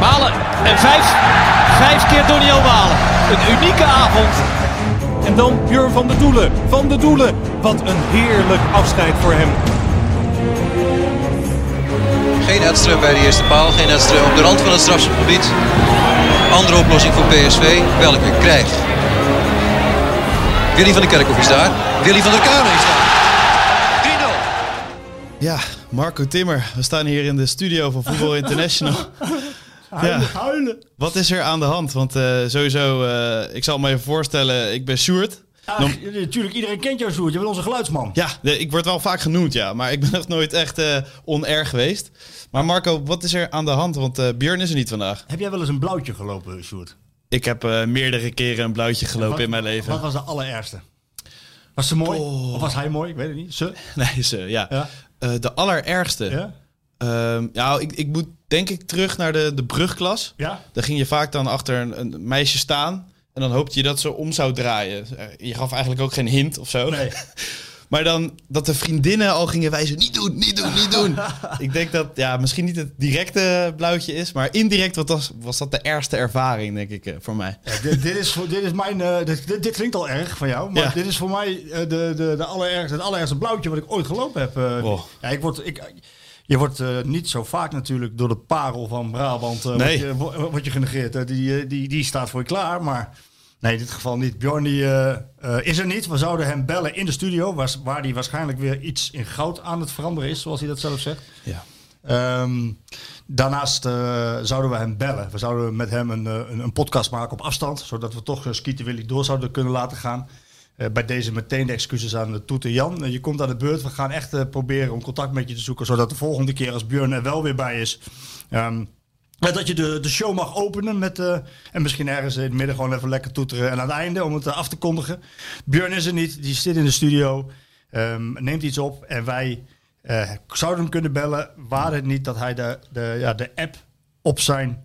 Malen en vijf, vijf keer Doniel Malen. Een unieke avond. En dan Björn van der Doelen. Van der Doelen. Wat een heerlijk afscheid voor hem. Geen Edström bij de eerste paal. Geen Edström op de rand van het strafschopgebied. Andere oplossing voor PSV. Welke krijgt? Willy van der Kerkhoff is daar. Willy van der Kuilen is daar. 3-0. Ja, Marco Timmer. We staan hier in de studio van Voetbal International. Huilen, huilen. Wat is er aan de hand? Want eh, sowieso, eh, ik zal me even voorstellen, ik ben Sjoerd. Ja, natuurlijk, iedereen kent jou, Sjoerd. Je bent onze geluidsman. Ja, ik word wel vaak genoemd, ja. Maar ik ben nog nooit echt on-air geweest. Maar Marco, wat is er aan de hand? Want eh Björn is er niet vandaag. Heb jij wel eens een blauwtje gelopen, Sjoerd? Ik heb meerdere keren een blauwtje gelopen Wat- in mijn leven. Wat was de allerergste? Was ze mooi? Of was hij mooi? Ik weet het niet. Ze? Nee, ze, ja. Ja. De allerergste. Ja? Ehm, ja, ik, ik moet denk ik terug naar de, de brugklas. Ja? Daar ging je vaak dan achter een, een meisje staan. En dan hoopte je dat ze om zou draaien. Je gaf eigenlijk ook geen hint of zo. Nee. Maar dan dat de vriendinnen al gingen wijzen: niet doen, niet doen, niet doen. ik denk dat ja, misschien niet het directe blauwtje is. Maar indirect wat was, was dat de ergste ervaring, denk ik, eh, voor mij. Ja, dit, dit, is, voor- dit is mijn... eh, dit, dit, dit klinkt al erg van jou. Maar Ja. dit is voor mij eh, de, de, de allerergste, het allerergste blauwtje wat ik ooit gelopen heb. Oh. ja, ik word, ik, je wordt eh, niet zo vaak natuurlijk door de parel van Brabant Nee. word, je, word je genegeerd. hè. Die, eh, die, die staat voor je klaar, maar... Nee, in dit geval niet. Bjorn die, is er niet. We zouden hem bellen in de studio, waar, waar hij waarschijnlijk weer iets in goud aan het veranderen is, zoals hij dat zelf zegt. Ja. Ehm, daarnaast zouden we hem bellen. We zouden met hem een, een, een podcast maken op afstand, zodat we toch uh, Skeeter Willy door zouden kunnen laten gaan. Eh, bij deze meteen de excuses aan de Toet en Jan. Eh, je komt aan de beurt. We gaan echt eh, proberen om contact met je te zoeken, zodat de volgende keer als Björn er wel weer bij is. ja, dat je de, de show mag openen met. en misschien ergens in het midden gewoon even lekker toeteren. En aan het einde om het af te kondigen. Björn is er niet, die zit in de studio. ehm, neemt iets op en wij zouden hem kunnen bellen. Waar het niet dat hij de, de, ja, de app op zijn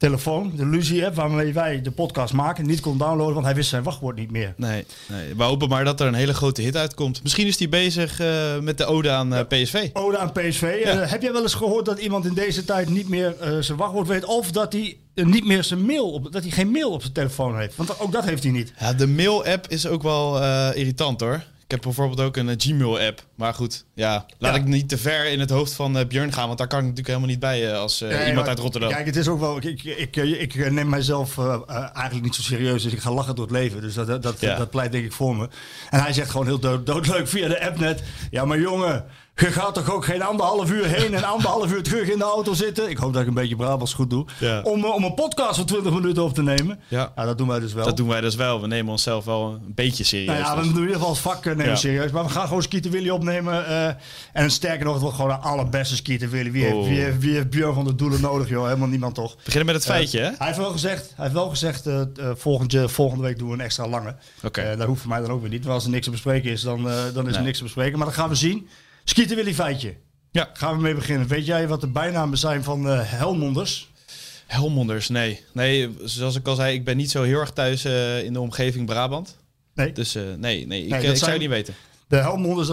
telefoon, de Lucie-app, waarmee wij de podcast maken, niet kon downloaden, want hij wist zijn wachtwoord niet meer. Nee, nee, we hopen maar dat er een hele grote hit uitkomt. Misschien is hij bezig eh, met de ode aan eh, PSV. Ode aan PSV. Eh, heb jij wel eens gehoord dat iemand in deze tijd niet meer zijn wachtwoord weet? Of dat hij niet meer zijn mail op, dat hij geen mail op zijn telefoon heeft? Want ook dat heeft hij niet. Ja, de mail-app is ook wel irritant hoor. Ik heb bijvoorbeeld ook een eh, Gmail-app. Maar goed, ja, laat Ja. ik niet te ver in het hoofd van eh, Björn gaan. Want daar kan ik natuurlijk helemaal niet bij eh, als Nee, iemand uit Rotterdam. Kijk, het is ook wel. Ik, ik, ik, ik, neem mijzelf eigenlijk niet zo serieus. Dus ik ga lachen door het leven. Dus dat, dat, dat, Ja. dat pleit denk ik voor me. En hij zegt gewoon heel dood, doodleuk via de app net. Ja, maar jongen. Je gaat toch ook geen anderhalf uur heen en anderhalf uur terug in de auto zitten? Ik hoop dat ik een beetje Brabants goed doe. Ja. Om, eh, om een podcast van 20 minuten op te nemen. Ja. dat doen wij dus wel. Dat doen wij dus wel. We nemen onszelf wel een beetje serieus. Nou ja, we dus. doen in ieder geval als vak eh, nemen Ja. serieus. Maar we gaan gewoon Skeeter Willy opnemen. eh, en sterker nog, het wordt gewoon de allerbeste Skeeter Willy. Wie, heeft, Oh. wie, heeft, wie heeft Björn van de Doelen nodig, joh? Helemaal niemand toch? Beginnen met het feitje, hè? Hij heeft wel gezegd, hij heeft wel gezegd eh, volgende, volgende week doen we een extra lange. Oké. Eh, dat hoeft voor mij dan ook weer niet. Want als er niks te bespreken is, dan, dan is er Nee. niks te bespreken. Maar dat gaan we zien. Skeeter Willy feitje. Ja. Gaan we mee beginnen. Weet jij wat de bijnamen zijn van eh, Helmonders? Helmonders, nee. Nee, zoals ik al zei, ik ben niet zo heel erg thuis eh, in de omgeving Brabant. Nee. Dus eh, nee, nee, ik, zou het niet weten. De Helmonders,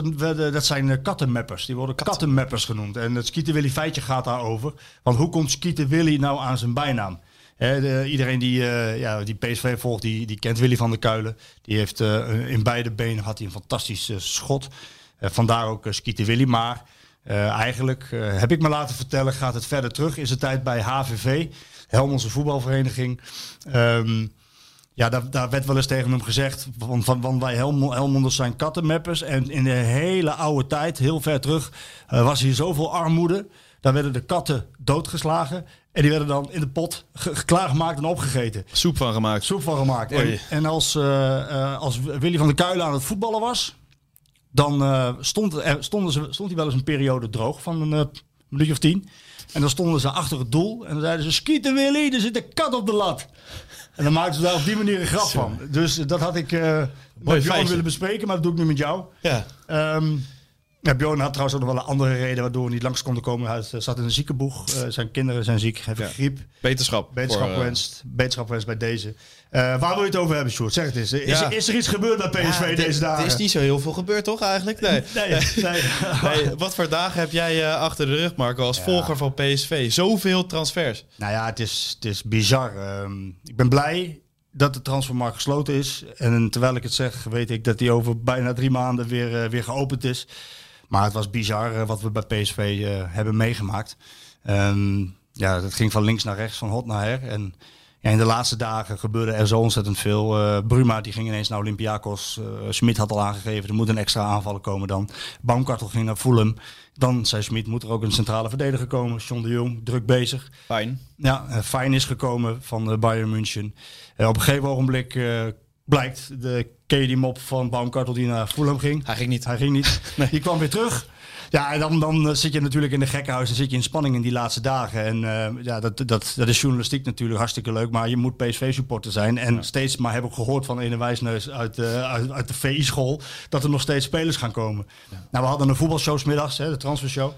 dat, zijn kattenmappers. Die worden kattenmappers genoemd. En het Skeeter Willy feitje gaat daarover. Want hoe komt Skeeter Willy nou aan zijn bijnaam? De- iedereen die, ja, die PSV volgt, die, die kent Willy van der Kuilen. Die heeft in beide benen had hij een fantastisch eh, schot. Eh, vandaar ook uh, Skeeter Willy. Maar eh, eigenlijk, eh, heb ik me laten vertellen, gaat het verder terug. Is de tijd bij HVV, Helmondse voetbalvereniging. Ehm, ja, daar, daar werd wel eens tegen hem gezegd, van, van, van wij Helmo- Helmonders zijn kattenmappers. En in de hele oude tijd, heel ver terug, eh, was hier zoveel armoede. Daar werden de katten doodgeslagen. En die werden dan in de pot ge- klaargemaakt en opgegeten. Soep van gemaakt. Soep van gemaakt. En, als, eh, eh, als Willy van der Kuilen aan het voetballen was, dan eh, stond, er, stonden ze, stond hij wel eens een periode droog van een, eh, minuutje of tien. En dan stonden ze achter het doel en dan zeiden ze, skieten Willy, er zit een kat op de lat. En dan maakten ze daar op die manier een grap van. Dus dat had ik eh met feitje. willen bespreken, maar dat doe ik nu met jou. Ja. Ehm ja, Bjorn had trouwens ook nog wel een andere reden waardoor we niet langs konden komen. Hij zat in een ziekenboeg. Eh, zijn kinderen zijn ziek, hebben Ja. griep. Beterschap. Beterschap voor, wenst, beterschap wenst bij deze. Eh, waar wil je het over hebben, Sjoerd? Zeg het eens. Is, Ja. is er iets gebeurd bij PSV ja, deze dagen? Er is niet zo heel veel gebeurd, toch eigenlijk? Nee. Nee, nee. Nee, wat voor dagen heb jij eh, achter de rug, Marco, als volger van PSV? Zoveel transfers. Nou ja, het is, het is bizar. Ehm, ik ben blij dat de transfermarkt gesloten is. En terwijl ik het zeg, weet ik dat die over bijna drie maanden weer, weer geopend is. Maar het was bizar eh, wat we bij PSV eh, hebben meegemaakt. Ehm, ja, het ging van links naar rechts, van hot naar her. En ja, in de laatste dagen gebeurde er zo ontzettend veel. Eh, Bruma die ging ineens naar Olympiakos. Eh Smit had al aangegeven, er moet een extra aanvaller komen dan. Baumkartel ging naar Fulham. Dan zei Smit, moet er ook een centrale verdediger komen. John de Jong, druk bezig. Fijn. Ja, Fijn is gekomen van uh, Bayern München. Op een gegeven ogenblik blijkt de ken je die mop van Baumkartel die naar Fulham ging. Hij ging niet. Hij ging niet. Die kwam weer terug. Ja, en dan, dan eh, zit je natuurlijk in de gekkenhuis. Dan zit je in spanning in die laatste dagen. En eh, ja, dat, dat, dat is journalistiek natuurlijk hartstikke leuk. Maar je moet PSV-supporter zijn. En steeds maar heb ik gehoord van een wijsneus uit, eh, uit, uit de VI-school... dat er nog steeds spelers gaan komen. Nou, we hadden een voetbalshow 's middags, hè, de transfershow.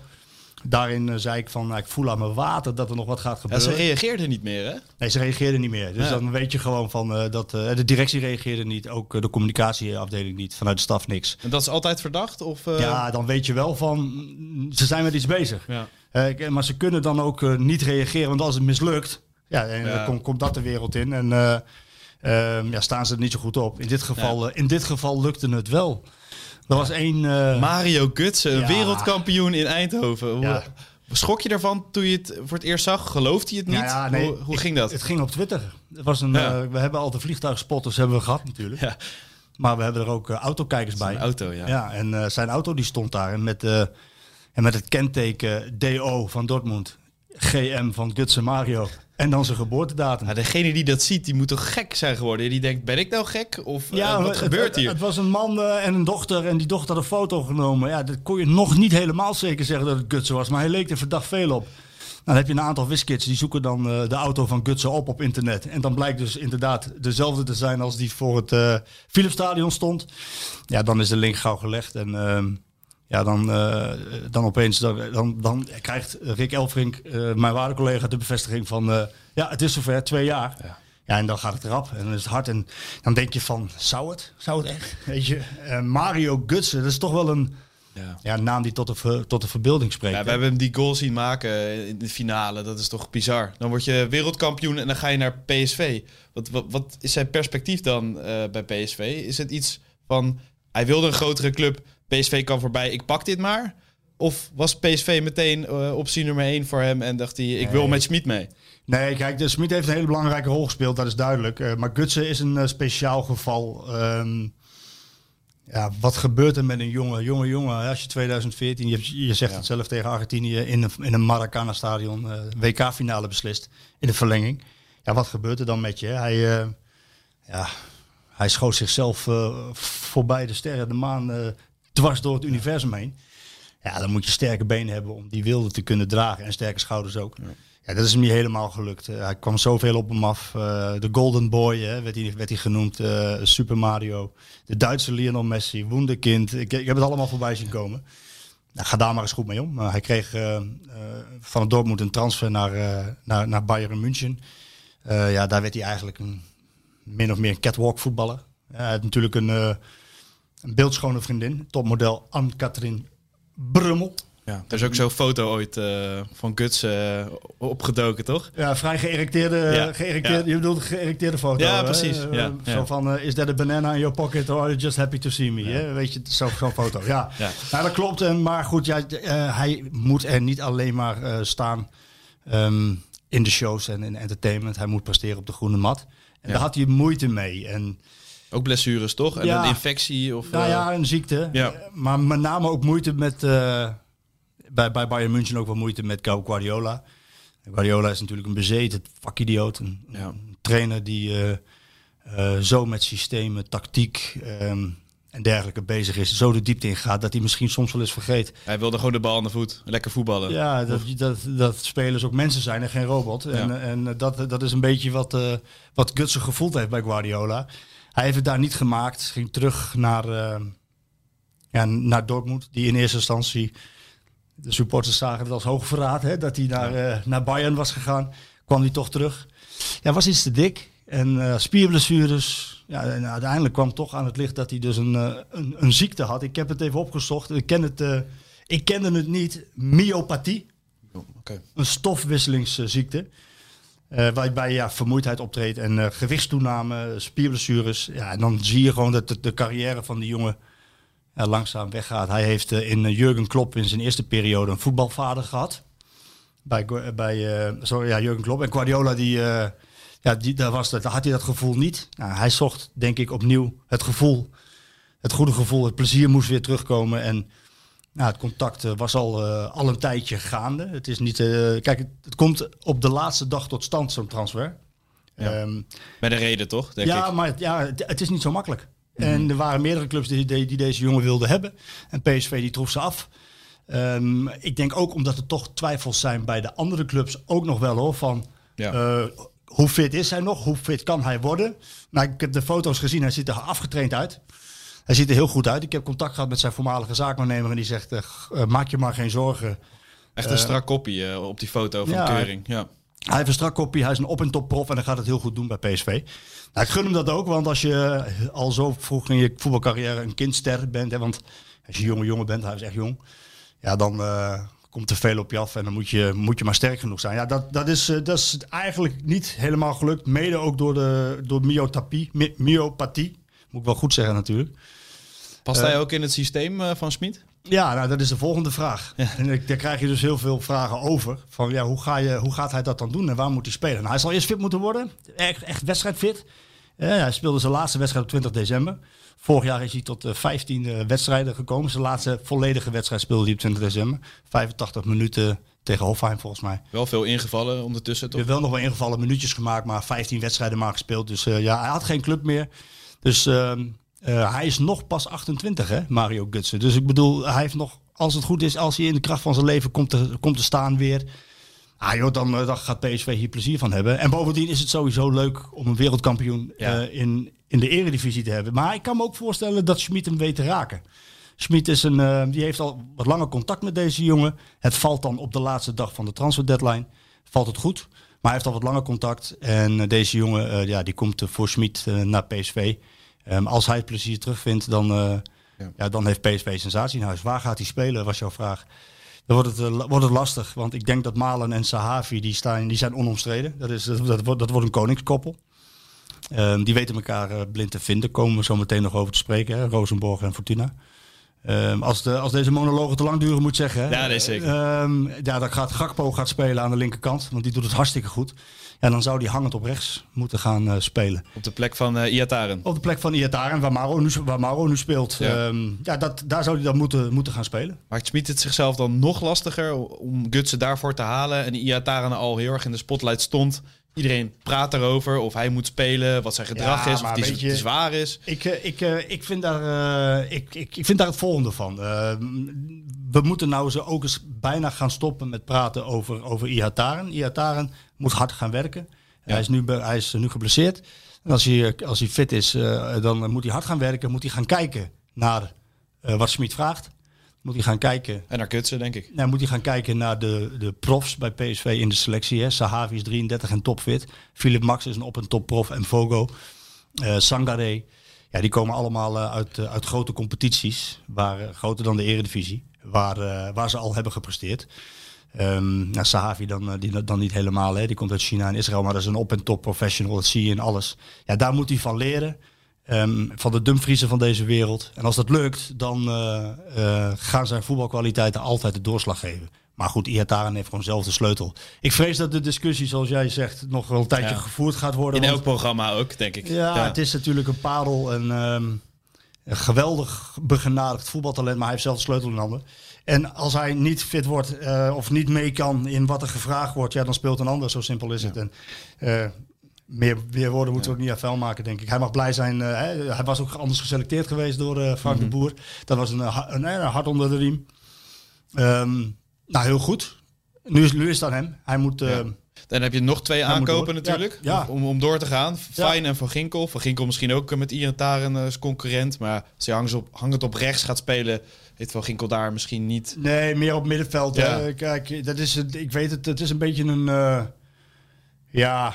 Daarin eh, zei ik van, nou, ik voel aan mijn water dat er nog wat gaat Ja, gebeuren. ze reageerden niet meer, hè? Nee, ze reageerden niet meer. Dus Ja. dan weet je gewoon van eh, dat eh, de directie reageerde niet, ook de communicatieafdeling niet, vanuit de staf niks. En dat is altijd verdacht? Of, Ja, dan weet je wel van ze zijn met iets bezig. Ja. Maar ze kunnen dan ook niet reageren, want als het mislukt, ja, en dan komt, komt dat de wereld in en eh, ehm, ja, staan ze er niet zo goed op. In dit geval, in dit geval lukte het wel. Er was één. eh, Mario Gutsen, wereldkampioen in Eindhoven. Ja. Schrok je ervan toen je het voor het eerst zag? Geloofde je het niet? nou ja, nee, hoe, hoe ging dat? Het ging op Twitter. Het was een, Ja. eh, we hebben al de vliegtuigspotters hebben we gehad natuurlijk. Maar we hebben er ook eh, autokijkers bij. Auto, ja. Ja, en zijn auto die stond daar. En met, en met het kenteken DO van Dortmund. GM van Gutsen Mario. En dan zijn geboortedatum. Ja, degene die dat ziet, die moet toch gek zijn geworden? Die denkt, ben ik nou gek? Of eh, wat het- gebeurt het, hier? Het, was een man eh, en een dochter. En die dochter had een foto genomen. Ja, dat kon je nog niet helemaal zeker zeggen dat het Gutsen was. Maar hij leek er verdacht veel op. Nou, dan heb je een aantal wiskids die zoeken dan eh, de auto van Gutsen op op internet. En dan blijkt dus inderdaad dezelfde te zijn als die voor het Philipsstadion stond. Ja, dan is de link gauw gelegd. En ehm, ja, dan, eh, dan opeens dan, dan, dan krijgt Rick Elfrink, eh, mijn waarde collega, de bevestiging van... eh, ja, het is zover, twee jaar. Ja. en dan gaat het erop en dan is het hard. En dan denk je van, zou het? Zou het echt? Weet je, Mario Gutsen, dat is toch wel een Ja. ja, een naam die tot de, ver- tot de verbeelding spreekt. Ja, we hebben hem die goal zien maken in de finale. Dat is toch bizar. Dan word je wereldkampioen en dan ga je naar PSV. Wat, wat, wat is zijn perspectief dan bij PSV? Is het iets van, hij wilde een grotere club, PSV kan voorbij, ik pak dit maar? Of was PSV meteen eh, optie nummer 1 voor hem en dacht hij, ik wil met Schmid mee? Nee, kijk, de Smit heeft een hele belangrijke rol gespeeld, dat is duidelijk. Eh, maar Gutsen is een eh, speciaal geval. Ehm, ja, wat gebeurt er met een jongen? Jonge jongen, als je 2014, je, je zegt het zelf tegen Argentinië in een, in een Maracana-stadion, WK-finale beslist in de verlenging. Ja, wat gebeurt er dan met je? Hij, ja, hij schoot zichzelf voorbij de sterren, de maan, dwars door het universum heen. Ja, dan moet je sterke benen hebben om die wilde te kunnen dragen en sterke schouders ook. Ja, dat is hem niet helemaal gelukt. Eh, hij kwam zoveel op hem af. Eh, de Golden Boy hè, werd, hij, werd hij genoemd. eh, Super Mario. De Duitse Lionel Messi. Wonderkind. Ik, ik heb het allemaal voorbij zien komen. Nou, ga daar maar eens goed mee om. Hij kreeg van het Dortmund een transfer naar, naar, naar Bayern München. Ja, daar werd hij eigenlijk een, min of meer een catwalk voetballer. Ja, hij had natuurlijk een, een beeldschone vriendin. Topmodel Anne-Katrien Brummel. Ja. Er is ook zo'n foto ooit eh, van Guts eh, opgedoken, toch? Ja, vrij geërecteerde, Ja, je bedoelt geërecteerde foto. Ja, precies, Eh, ja, Zo van, is that a banana in your pocket or are you just happy to see me? hè? Weet je, zo- zo'n foto. Ja. Ja. Nou, dat klopt. En, maar goed, ja, hij moet er niet alleen maar staan ehm, in de shows en in entertainment. Hij moet presteren op de groene mat. En daar had hij moeite mee. En Ook blessures, toch? En Ja. een infectie of... nou eh, ja, een ziekte. Ja. Eh, Maar met name ook moeite met... eh, bij, bij Bayern München ook wel moeite met Gu- Guardiola. Guardiola is natuurlijk een bezeten vakidioot. Een, Ja. een trainer die eh, eh, zo met systemen, tactiek... ehm, en dergelijke bezig is, zo de diepte in gaat, dat hij misschien soms wel eens vergeet. Hij wilde gewoon de bal aan de voet. Lekker voetballen. Ja, dat, dat, dat spelers ook mensen zijn en geen robot. En, Ja. en dat, dat is een beetje wat, eh wat Gutsen gevoeld heeft bij Guardiola. Hij heeft het daar niet gemaakt. Ging terug naar, eh, ja, naar Dortmund, die in eerste instantie... De supporters zagen het als hoogverraad, hè, dat hij naar, eh, naar Bayern was gegaan. Kwam hij toch terug. Ja, was iets te dik. En eh, spierblessures. Ja, en uiteindelijk kwam toch aan het licht dat hij dus een, een, een ziekte had. Ik heb het even opgezocht. Ik, ken het, ik kende het niet. Myopathie. Oké. Een stofwisselingsziekte. Eh, waarbij ja, vermoeidheid optreedt en eh, gewichtstoename, spierblessures. Ja, en dan zie je gewoon dat de, carrière van die jongen langzaam weggaat. Hij heeft eh, in Jurgen Klopp in zijn eerste periode een voetbalvader gehad. Bij, bij sorry, ja, Jurgen Klopp. En Guardiola, die, ja, die, daar, was dat, had hij dat gevoel niet. Nou, hij zocht, denk ik, opnieuw het gevoel. Het goede gevoel, het plezier moest weer terugkomen. En nou, het contact eh, was al, eh, al een tijdje gaande. Het is niet. eh, kijk, het, het komt op de laatste dag tot stand, zo'n transfer. Ja. Ehm, Met een reden, toch? Denk ja, ik. maar ja, het, het is niet zo makkelijk. En er waren meerdere clubs die, die, die deze jongen wilden hebben. En PSV die troef ze af. Ehm, ik denk ook omdat er toch twijfels zijn bij de andere clubs ook nog wel hoor. Van Ja. hoe fit is hij nog? Hoe fit kan hij worden? Nou, ik heb de foto's gezien. Hij ziet er afgetraind uit. Hij ziet er heel goed uit. Ik heb contact gehad met zijn voormalige zaakwaarnemer. En die zegt, eh, eh, maak je maar geen zorgen. Echt een strak kopie eh, op die foto van ja. Keuring. Ja. Hij heeft een strak kopie, hij is een op- en top prof en hij gaat het heel goed doen bij PSV. Nou, ik gun hem dat ook, want als je al zo vroeg in je voetbalcarrière een kindster bent, hè, want als je jonge jongen bent, hij is echt jong, ja, dan eh, komt er veel op je af en dan moet je, moet je maar sterk genoeg zijn. Ja, dat, dat, is, eh, dat is eigenlijk niet helemaal gelukt, mede ook door, de, door myotapie, my- myopathie, moet ik wel goed zeggen natuurlijk. Past Eh, hij ook in het systeem eh, van Smit? Ja, nou, dat is de volgende vraag. En ik- daar krijg je dus heel veel vragen over. Van ja, hoe, ga je, hoe gaat hij dat dan doen en waar moet hij spelen? Nou, hij zal eerst fit moeten worden. Echt, echt wedstrijdfit. Eh, hij speelde zijn laatste wedstrijd op 20 december. Vorig jaar is hij tot eh, 15 eh, wedstrijden gekomen. Zijn laatste volledige wedstrijd speelde hij op 20 december. 85 minuten tegen Hofheim volgens mij. Wel veel ingevallen ondertussen, toch? wel nog wel ingevallen minuutjes gemaakt, maar 15 wedstrijden maar gespeeld. Dus ja, hij had geen club meer. Dus ehm, eh, hij is nog pas 28, hè, Mario Gutsen. Dus ik bedoel, hij heeft nog, als het goed is, als hij in de kracht van zijn leven komt te, komt te staan weer. Ah joh, dan, eh, dan gaat PSV hier plezier van hebben. En bovendien is het sowieso leuk om een wereldkampioen Ja. eh, in, in de eredivisie te hebben. Maar ik kan me ook voorstellen dat Schmid hem weet te raken. Schmid is een, die heeft al wat langer contact met deze jongen. Het valt dan op de laatste dag van de transfer deadline. Valt het goed. Maar hij heeft al wat langer contact. En deze jongen ja, die komt voor Schmid naar PSV. Ehm, als hij het plezier terugvindt, dan, eh, Ja. ja. dan heeft PSV sensatie in huis. Waar gaat hij spelen, was jouw vraag. Dan wordt het, eh, wordt het lastig. Want ik denk dat Malen en Sahavi die staan, die zijn onomstreden. Dat, is, dat, dat, wordt, dat wordt een koningskoppel. Ehm, die weten elkaar eh, blind te vinden. Komen we zo meteen nog over te spreken. Hè? Rosenborg en Fortuna. Ehm, als, de, als deze monologen te lang duren, moet ik zeggen. Hè? Ja, nee, zeker. Ehm, ja, dan gaat Gakpo gaat spelen aan de linkerkant. Want die doet het hartstikke goed. Ja, dan zou die hangend op rechts moeten gaan eh, spelen. Op de plek van eh Iataren. Op de plek van Iataren, waar Mauro nu, waar Mauro nu speelt. Ja. Ja, ja dat, daar zou hij dan moeten, moeten gaan spelen. Maakt Smit het zichzelf dan nog lastiger om Gutsen daarvoor te halen? En Iataren al heel erg in de spotlight stond. Iedereen praat erover of hij moet spelen, wat zijn gedrag Ja, is, of die te zwaar is. Ik, eh, ik, eh, ik, vind daar, eh, ik, ik, ik vind daar het volgende van. We moeten nou zo ook eens bijna gaan stoppen met praten over, over Ihataren. Ihataren moet hard gaan werken. Hij, is nu, hij is nu geblesseerd. En als hij, als hij fit is, dan moet hij hard gaan werken. Moet hij gaan kijken naar wat Smit vraagt. Moet hij gaan kijken En naar Gutsen, denk ik. nou, moet hij gaan kijken naar de, de profs bij PSV in de selectie. Hè. Sahavi is 33 en topfit. Philip Max is een op- en top prof. En Fogo. eh Sangare. Ja, die komen allemaal eh, uit, eh, uit grote competities. Waar, groter dan de eredivisie. Waar, waar ze al hebben gepresteerd. Ehm nou, Sahavi dan, die, dan niet helemaal. Hè. Die komt uit China en Israël. Maar dat is een op- en top professional. Dat zie je in alles. Ja, daar moet hij van leren. Ehm, van de Dumfriesen van deze wereld. En als dat lukt, dan eh, eh, gaan zijn voetbalkwaliteiten altijd de doorslag geven. Maar goed, Ihataren heeft gewoon zelf de sleutel. Ik vrees dat de discussie, zoals jij zegt, nog wel een tijdje Ja. gevoerd gaat worden. In want- elk programma ook, denk ik. ja, het is natuurlijk een parel en ehm, een geweldig begenadigd voetbaltalent, maar hij heeft zelf de sleutel in handen. En als hij niet fit wordt eh, of niet mee kan in wat er gevraagd wordt, ja, dan speelt een ander. Zo simpel is het. En, meer, meer woorden moeten we ook niet aan vuil maken, denk ik. Hij mag blij zijn. eh, hij was ook anders geselecteerd geweest door eh, Frank de Boer. Dat was een, eh, een, een hart onder de riem. Ehm, nou, heel goed. Nu is, nu is het aan hem. Hij moet... Dan heb je nog twee aankopen natuurlijk. Ja. Om, om door te gaan. Fijn en Van Ginkel. Van Ginkel misschien ook met Taren als concurrent. Maar als hij hangend op, hangend op rechts gaat spelen... heeft Van Ginkel daar misschien niet... Nee, meer op middenveld. Ja. hè. Kijk, dat is, ik weet het, het is een beetje een, ja,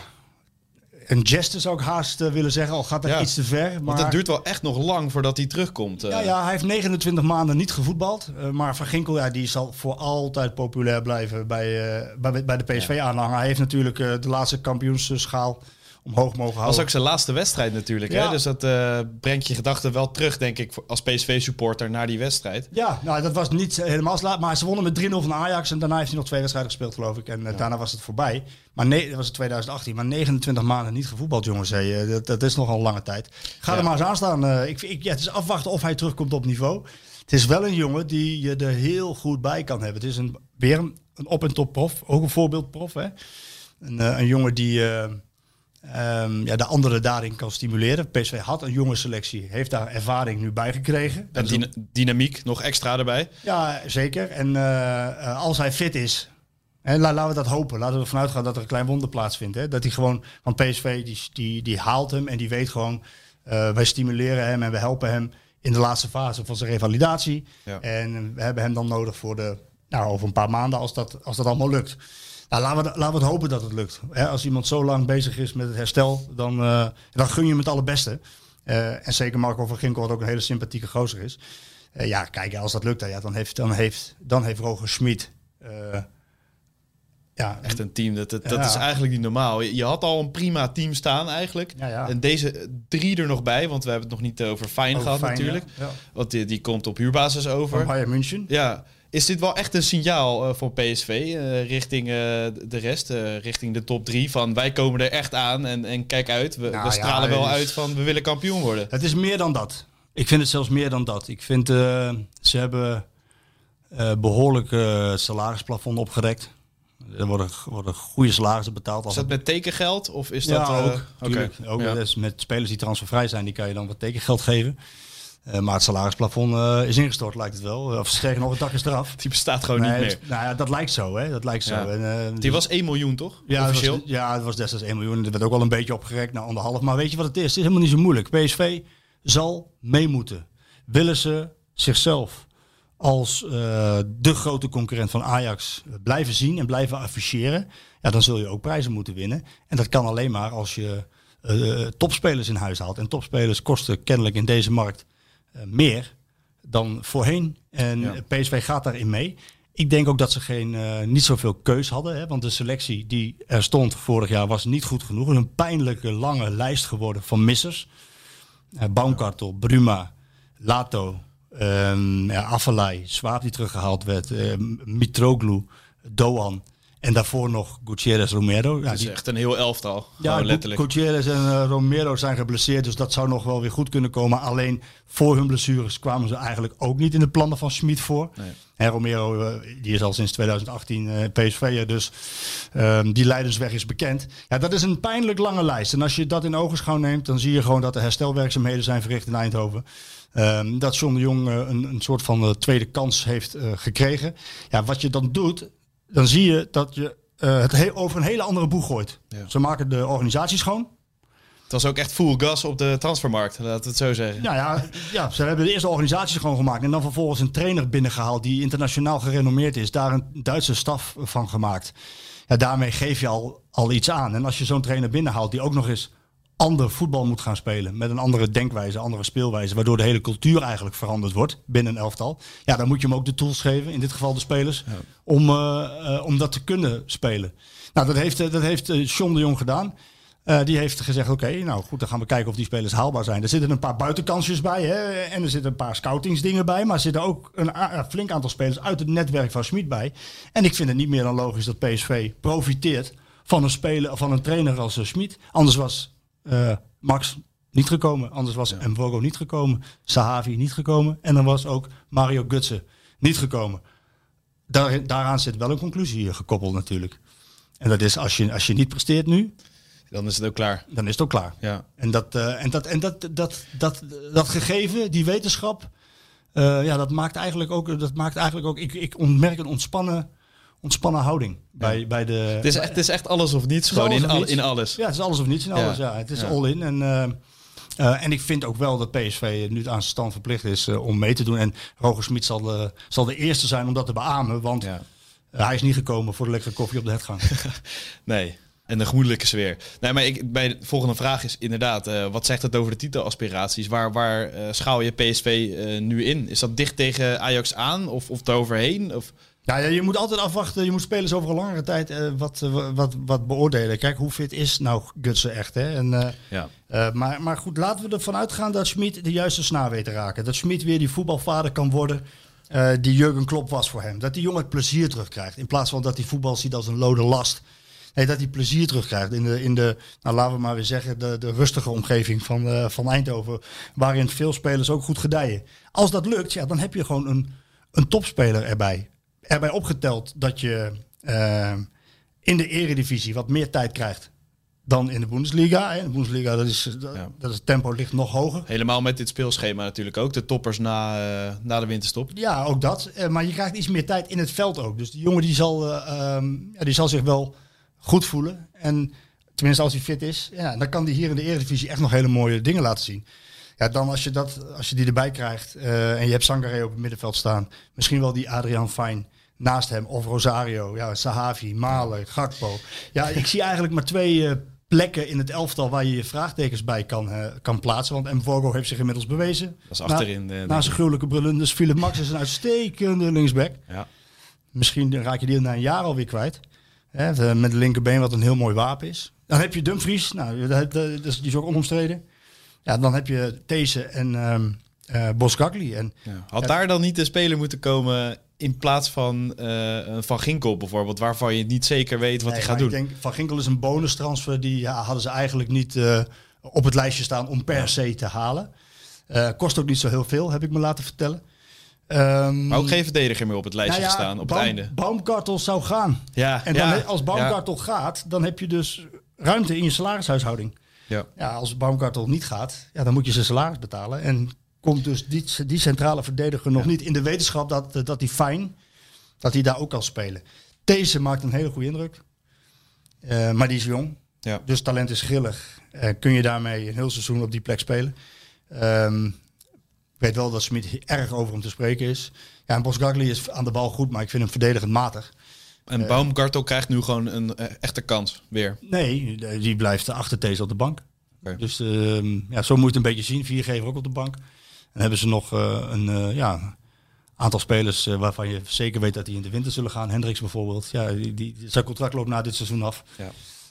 een geste zou ik haast eh, willen zeggen, al gaat dat Ja. iets te ver. Maar Want het duurt wel echt nog lang voordat hij terugkomt. eh. ja, ja, hij heeft 29 maanden niet gevoetbald. eh, maar Van Ginkel, ja, die zal voor altijd populair blijven bij, bij, bij de PSV-aanhanger. Hij heeft natuurlijk de laatste kampioensschaal omhoog mogen Dat was houden. ook zijn laatste wedstrijd natuurlijk. Hè? Dus dat eh, brengt je gedachten wel terug, denk ik, als PSV-supporter naar die wedstrijd. Ja, nou, dat was niet helemaal laat. Maar ze wonnen met 3-0 van Ajax. En daarna heeft hij nog twee wedstrijden gespeeld, geloof ik. En eh, daarna was het voorbij. Maar nee, dat was het 2018. Maar 29 maanden niet gevoetbald, jongens. Hé. Eh, Dat, dat is nogal een lange tijd. Ga Ja. er maar eens aan staan. Ik, ik, ja, het is afwachten of hij terugkomt op niveau. Het is wel een jongen die je er heel goed bij kan hebben. Het is een, weer een, een op- en top prof. Ook een voorbeeldprof. Hè? Een, een jongen die... ehm, ja, de anderen daarin kan stimuleren. PSV had een jonge selectie, heeft daar ervaring nu bij gekregen. En dyna- dynamiek nog extra erbij. ja, zeker. En eh, eh, als hij fit is, la- laten we dat hopen. Laten we ervan uitgaan dat er een klein wonder plaatsvindt. Hè? Dat hij gewoon, want PSV die, die, die haalt hem en die weet gewoon, eh, wij stimuleren hem en we helpen hem in de laatste fase van zijn revalidatie. Ja. En we hebben hem dan nodig voor de, nou, over een paar maanden als dat, als dat allemaal lukt. Nou, laten we, laten we het hopen dat het lukt. Als iemand zo lang bezig is met het herstel, dan, eh, dan gun je hem het allerbeste. Eh, en zeker Marco van Ginkel, wat ook een hele sympathieke gozer is. Eh, ja, kijk, als dat lukt, ja, dan, heeft, dan, heeft, dan heeft Roger Schmid... eh, ja, Echt een team, dat, dat, dat Ja. is eigenlijk niet normaal. Je, had al een prima team staan eigenlijk. Ja, ja. En deze drie er nog bij, want we hebben het nog niet over Fijn gehad Fijn, natuurlijk. ja. Ja. Want die, die komt op huurbasis over. van Bayern München. Ja, is dit wel echt een signaal eh, voor PSV eh, richting eh, de rest, richting de top drie? Van wij komen er echt aan en, en kijk uit, we, Nou we ja, stralen wel uit van we willen kampioen worden. Het is meer dan dat. Ik vind het zelfs meer dan dat. Ik vind, ze hebben eh, behoorlijk eh, het salarisplafond opgerekt. Er worden, worden goede salarissen betaald. Is dat met tekengeld of is ja, dat... ook. tuurlijk. ook Ja. dus met spelers die transfervrij zijn, die kan je dan wat tekengeld geven. Eh, maar het salarisplafond eh, is ingestort, lijkt het wel. Of sterker nog, het dak is eraf. Die bestaat gewoon Nee, niet meer. het- nou ja, dat lijkt zo, hè? Dat lijkt zo. Ja. En, eh, Die was 1 miljoen toch? Ja, het Officieel? was, ja, het was destijds 1 miljoen. Het werd ook wel een beetje opgerekt naar anderhalf. Maar weet je wat het is? Het is helemaal niet zo moeilijk. PSV zal mee moeten. Willen ze zichzelf als eh, de grote concurrent van Ajax blijven zien en blijven afficheren, ja, dan zul je ook prijzen moeten winnen. En dat kan alleen maar als je eh, topspelers in huis haalt. En topspelers kosten kennelijk in deze markt eh, meer dan voorheen. En Ja. PSV gaat daarin mee. Ik denk ook dat ze geen, eh, niet zoveel keus hadden. Hè, want de selectie die er stond vorig jaar was niet goed genoeg. Het is een pijnlijke lange lijst geworden van missers. Uh, Baumkartel, Bruma, Lato, ehm ja, Swaap die teruggehaald werd, eh, Mitroglou, Doan. En daarvoor nog Gutierrez Romero. Ja, Het is die- echt een heel elftal. ja, letterlijk. Gutierrez en eh, Romero zijn geblesseerd, dus dat zou nog wel weer goed kunnen komen. Alleen voor hun blessures kwamen ze eigenlijk ook niet in de plannen van Schmid voor. Nee. En Romero, eh, die is al sinds 2018 eh PSV'er, dus ehm, die leidersweg is bekend. Ja, dat is een pijnlijk lange lijst. En als je dat in ogenschouw neemt, dan zie je gewoon dat er herstelwerkzaamheden zijn verricht in Eindhoven. Ehm, dat John de Jong eh, een, een soort van tweede kans heeft gekregen. Ja, wat je dan doet, dan zie je dat je eh, het he- over een hele andere boeg gooit. Ja. Ze maken de organisatie schoon. Het was ook echt full gas op de transfermarkt, laten we het zo zeggen. Ja, ja, ja, ze hebben de eerste organisatie schoon gemaakt. En dan vervolgens een trainer binnengehaald die internationaal gerenommeerd is. Daar een Duitse staf van gemaakt. Ja, daarmee geef je al, al iets aan. En als je zo'n trainer binnenhaalt die ook nog eens ander voetbal moet gaan spelen. Met een andere denkwijze, andere speelwijze. Waardoor de hele cultuur eigenlijk veranderd wordt binnen een elftal. Ja, dan moet je hem ook de tools geven, in dit geval de spelers. Om, eh, eh, om dat te kunnen spelen. Nou, dat heeft, eh, dat heeft John de Jong gedaan. Die heeft gezegd, oké, nou goed, dan gaan we kijken of die spelers haalbaar zijn. Er zitten een paar buitenkansjes bij hè, en er zitten een paar scoutingsdingen bij. Maar er zitten ook een, flink aantal spelers uit het netwerk van Schmid bij. En ik vind het niet meer dan logisch dat PSV profiteert van een, speler, van een trainer als Schmid. Anders was Max niet gekomen, anders was Mvogo niet gekomen, Sahavi niet gekomen. En dan was ook Mario Gutsen niet gekomen. Daar, daaraan zit wel een conclusie gekoppeld natuurlijk. En dat is als je, als je niet presteert nu, Dan is het ook klaar. Dan is het ook klaar. Ja. En dat, eh, en dat, en dat, dat, dat, dat gegeven, die wetenschap, eh, ja, dat maakt eigenlijk ook, dat maakt eigenlijk ook ik, ik ontmerk een ontspannen, ontspannen houding bij, bij de... Het, is echt, het is echt alles of niets, gewoon in, al- niets. in alles. Ja, het is alles of niets in Ja. alles. Ja. Het is Ja. all in. En, eh, eh, en ik vind ook wel dat PSV nu aan zijn stand verplicht is eh, om mee te doen. En Roger Smit zal, de- zal de eerste zijn om dat te beamen. Want Ja. hij is niet gekomen voor de lekkere koffie op de hetgang. Nee. En de gemoedelijke sfeer. Nee, maar ik, bij de volgende vraag is inderdaad, eh, wat zegt het over de titelaspiraties? Waar, waar eh, schaal je PSV eh, nu in? Is dat dicht tegen Ajax aan of, of eroverheen? Of, Ja, je moet altijd afwachten. Je moet spelers over een langere tijd eh, wat, eh, wat, wat beoordelen. Kijk, hoe fit is nou Gutsen echt? Hè? En, eh, ja. maar, maar goed, laten we ervan uitgaan dat Schmid de juiste snaar weet te raken. Dat Schmid weer die voetbalvader kan worden die Jurgen Klopp was voor hem. Dat die jongen het plezier terugkrijgt. In plaats van dat hij voetbal ziet als een lode last. Nee, dat hij plezier terugkrijgt in de, in de nou, laten we maar weer zeggen, de, de rustige omgeving van, van Eindhoven. Waarin veel spelers ook goed gedijen. Als dat lukt, ja, dan heb je gewoon een, een topspeler erbij. Erbij opgeteld dat je eh, in de eredivisie wat meer tijd krijgt dan in de Bundesliga. In de Bundesliga, dat is, dat, Ja. dat is het tempo ligt nog hoger. Helemaal met dit speelschema natuurlijk ook. De toppers na, eh, na de winterstop. Ja, ook dat. Eh, maar je krijgt iets meer tijd in het veld ook. Dus die jongen die zal, eh, ehm, ja, die zal zich wel goed voelen. En tenminste als hij fit is, ja, dan kan hij hier in de Eredivisie echt nog hele mooie dingen laten zien. Ja, dan als je, dat, als je die erbij krijgt en je hebt Sangaré op het middenveld staan. Misschien wel die Adriaan Fijn naast hem. Of Rosario, ja, Sahavi, Malen, Gakpo. Ja, ik zie eigenlijk maar twee eh, plekken in het elftal waar je je vraagtekens bij kan, eh, kan plaatsen. Want Mvogo heeft zich inmiddels bewezen. Dat is achterin. eh, Na ik. zijn gruwelijke brullen. Dus Philip Max is een uitstekende linksback. ja. Misschien raak je die na een jaar alweer kwijt. Hè, met de linkerbeen, wat een heel mooi wapen is. Dan heb je Dumfries, nou, dat, dat, is- die is ook onomstreden. Ja, dan heb je These en ehm eh Boskakli. En Ja. Had daar dan niet een speler moeten komen in plaats van eh, Van Ginkel bijvoorbeeld, waarvan je niet zeker weet wat Nee, hij gaat doen? Ik denk, Van Ginkel is een bonus transfer. Die ja, hadden ze eigenlijk niet eh, op het lijstje staan om per se te halen. Eh, kost ook niet zo heel veel, heb ik me laten vertellen. Ehm, Maar ook geen verdediger meer op het lijstje nou ja, gestaan op Baum- het einde. Baumgartel zou gaan. Ja, En dan, ja, als Baumgartel gaat, dan heb je dus ruimte in je salarishuishouding. Ja. Ja, als Baumgartel niet gaat, ja, dan moet je zijn salaris betalen. En komt dus die, die centrale verdediger nog niet in de wetenschap dat, dat hij fijn, dat hij daar ook kan spelen. Deze maakt een hele goede indruk. Eh, maar die is jong. Ja. Dus talent is grillig. Eh, kun je daarmee een heel seizoen op die plek spelen. Ehm, ik weet wel dat Smit erg over hem te spreken is. Ja, en Bosgagli is aan de bal goed, maar ik vind hem verdedigend matig. En Baumgartel krijgt nu gewoon een echte kans weer. Nee, die blijft achter Thees op de bank. Dus ehm, ja, zo moet je het een beetje zien. Viergever ook op de bank. En hebben ze nog eh, een eh, ja, aantal spelers eh, waarvan je zeker weet dat die in de winter zullen gaan. Hendricks bijvoorbeeld. Ja, die, die, zijn contract loopt na dit seizoen af. Ja.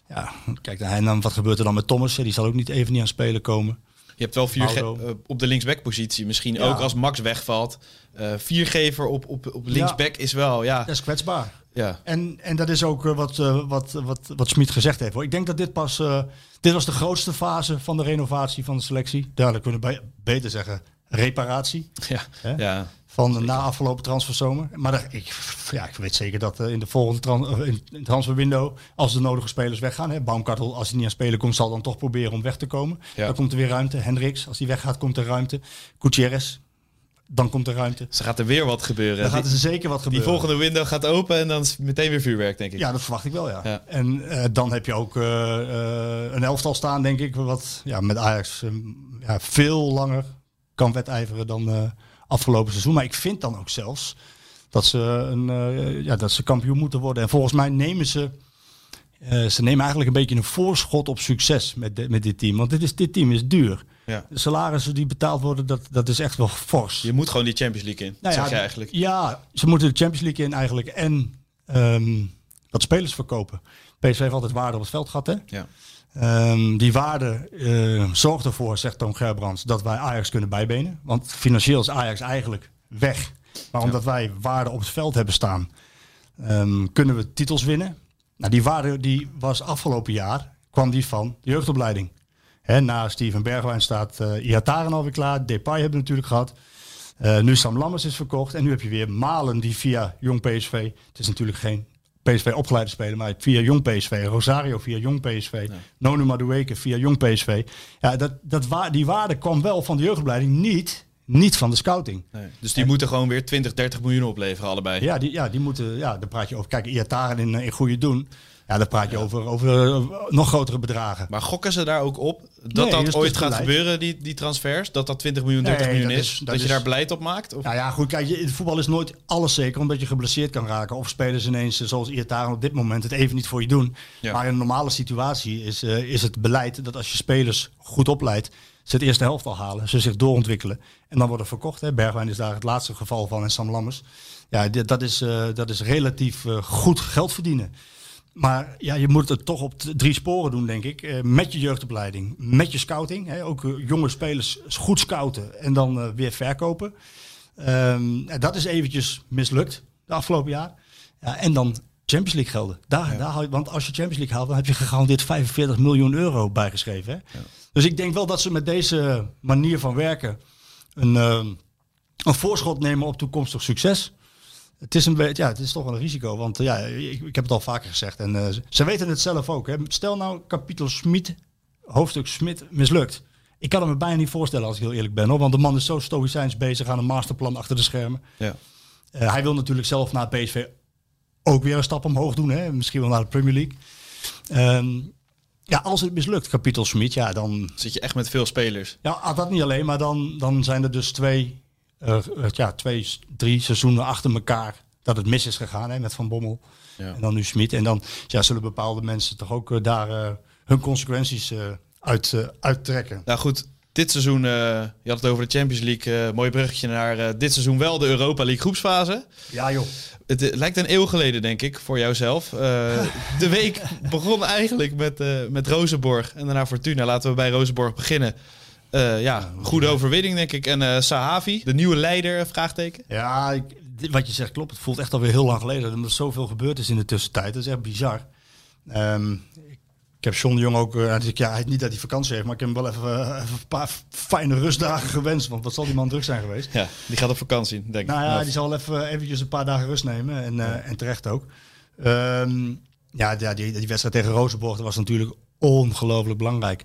Ja, kijk, en dan, wat gebeurt er dan met Thomas? Die zal ook niet even niet aan spelen komen. Je hebt wel vier op de linksback-positie. Misschien Ja. ook als Max wegvalt. Eh viergever op, op, op linksback is wel, ja. Dat is kwetsbaar. ja. En, en dat is ook wat, wat, wat, wat Smit gezegd heeft. Hoor. Ik denk dat dit pas. eh, dit was de grootste fase van de renovatie van de selectie. Duidelijk kunnen we be- beter zeggen. Reparatie. Ja. Hè? ja. Van de na afgelopen transferzomer. Maar daar- ik, ja, ik weet zeker dat eh, in de volgende tran in in transferwindow. Als de nodige spelers weggaan. Hè, Baumkartel, als hij niet aan spelen komt, zal dan toch proberen om weg te komen. Ja. Dan komt er weer ruimte. Hendricks, als hij weggaat, komt er ruimte. Gutierrez, dan komt er ruimte. Dus er gaat er weer wat gebeuren. Dan gaat die, er zeker wat die gebeuren. volgende window gaat open en dan is meteen weer vuurwerk, denk ik. Ja, dat verwacht ik wel, ja. Ja. En eh, dan heb je ook eh, een elftal staan, denk ik, wat ja, met Ajax ja, veel langer kan wedijveren dan eh, afgelopen seizoen. Maar ik vind dan ook zelfs dat ze, een, eh, ja, dat ze kampioen moeten worden. En volgens mij nemen ze, eh, ze nemen eigenlijk een beetje een voorschot op succes met, de- met dit team. Want dit, is, dit team is duur. Ja. De salarissen die betaald worden, dat, dat is echt wel fors. Je moet gewoon die Champions League in, Nou zeg ja, je eigenlijk. Ja, ze moeten de Champions League in eigenlijk en ehm, wat spelers verkopen. PSV heeft altijd waarde op het veld gehad, hè? Ja. Ehm, die waarde eh, zorgt ervoor, zegt Toon Gerbrands, dat wij Ajax kunnen bijbenen. Want financieel is Ajax eigenlijk weg. Maar omdat wij waarde op het veld hebben staan, ehm, kunnen we titels winnen. Nou, die waarde die was afgelopen jaar, kwam die van de jeugdopleiding. Hè, na Steven Bergwijn staat eh Iataren alweer klaar. Depay hebben we natuurlijk gehad. Eh, nu Sam Lammers is verkocht. En nu heb je weer Malen die via Jong PSV. Het is natuurlijk geen PSV opgeleide speler, maar via jong PSV. Rosario via jong PSV. Nonu Madueke via jong PSV. Ja, dat, dat wa die waarde kwam wel van de jeugdopleiding, niet, niet van de scouting. Nee. Dus die moeten gewoon weer 20, 30 miljoen opleveren, allebei. Ja, die, ja, die moeten, ja, daar praat je over. Kijk, Iataren in, in goede doen. Ja, dan praat je over, over eh, nog grotere bedragen. Maar gokken ze daar ook op dat Nee, dat dus ooit gaat beleid. gebeuren, die, die transfers? Dat dat 20 miljoen, 30 Nee, miljoen dat is? Dat, je daar beleid op maakt? Of? Nou ja, goed, kijk, je- in voetbal is nooit alles zeker, omdat je geblesseerd kan raken. Of spelers ineens, eh, zoals Iataren op dit moment, het even niet voor je doen. Ja. Maar in een normale situatie is, eh, is het beleid dat als je spelers goed opleidt, ze het eerste helft al halen, ze zich doorontwikkelen en dan worden verkocht. Hè. Bergwijn is daar het laatste geval van en Sam Lammers. Ja, dat, is, dat is relatief goed geld verdienen. Maar ja, je moet het toch op drie sporen doen, denk ik. Eh, met je jeugdopleiding, met je scouting. Hè, ook eh, jonge spelers goed scouten en dan eh, weer verkopen. Ehm, en dat is eventjes mislukt de afgelopen jaar. Ja, en dan Champions League gelden. Daar, je, want als je Champions League haalt, dan heb je gegarandeerd 45 miljoen euro bijgeschreven. Hè? Dus ik denk wel dat ze met deze manier van werken een, een voorschot nemen op toekomstig succes. Het is, een beetje, ja, het is toch wel een risico, want eh, ja, ik, ik heb het al vaker gezegd. En eh, ze weten het zelf ook. Hè. Stel nou, kapitel Smit, hoofdstuk Smit, mislukt. Ik kan het me bijna niet voorstellen als ik heel eerlijk ben. Hoor, want de man is zo stoïcijns bezig aan een masterplan achter de schermen. Ja. Eh, hij wil natuurlijk zelf na PSV ook weer een stap omhoog doen. Hè? Misschien wel naar de Premier League. Ehm, ja, als het mislukt, kapitel Smit, ja, dan... Zit je echt met veel spelers? Ja, ah, dat niet alleen, maar dan, dan zijn er dus twee, ja, twee, drie seizoenen achter elkaar dat het mis is gegaan hè, met Van Bommel. Ja. En dan nu Smit. En dan ja, zullen bepaalde mensen toch ook eh, daar eh, hun consequenties eh, uit, eh, uittrekken. Nou goed, dit seizoen, eh, je had het over de Champions League. eh mooi bruggetje naar eh, dit seizoen wel de Europa League groepsfase. Ja joh. Het eh, lijkt een eeuw geleden, denk ik, voor jouzelf. Eh, de week begon eigenlijk met, eh met Rozenborg en daarna Fortuna. Laten we bij Rozenborg beginnen. Eh, ja, goede overwinning, denk ik. En eh Sahavi, de nieuwe leider, vraagteken. Ja, ik- wat je zegt klopt. Het voelt echt alweer heel lang geleden. Omdat er zoveel gebeurd is in de tussentijd. Dat is echt bizar. Ehm, ik heb John de Jong ook... hij zegt, ja, hij- niet dat hij vakantie heeft, maar ik heb hem wel even, even een paar fijne rustdagen gewenst. Want wat zal die man druk zijn geweest? Ja, die gaat op vakantie, denk ik. Nou ja, Of- die zal even eventjes een paar dagen rust nemen. En, en terecht ook. Ehm, ja, die, die wedstrijd tegen Rozenborg dat was natuurlijk ongelooflijk belangrijk.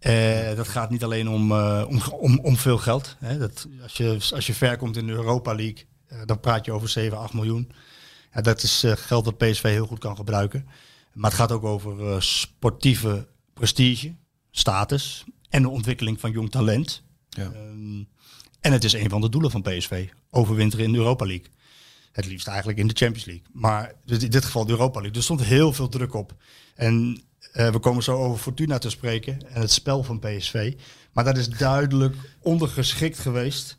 Eh, dat gaat niet alleen om, eh, om, om, om veel geld. Hè. Dat, als, je, als je ver komt in de Europa League, eh, dan praat je over 7, 8 miljoen. Ja, dat is geld dat PSV heel goed kan gebruiken. Maar het gaat ook over sportieve prestige, status en de ontwikkeling van jong talent. Ja. Ehm, en het is een van de doelen van PSV. Overwinteren in de Europa League. Het liefst eigenlijk in de Champions League. Maar in dit geval de Europa League. Er stond heel veel druk op. En we komen zo over Fortuna te spreken. En het spel van PSV. Maar dat is duidelijk ondergeschikt geweest.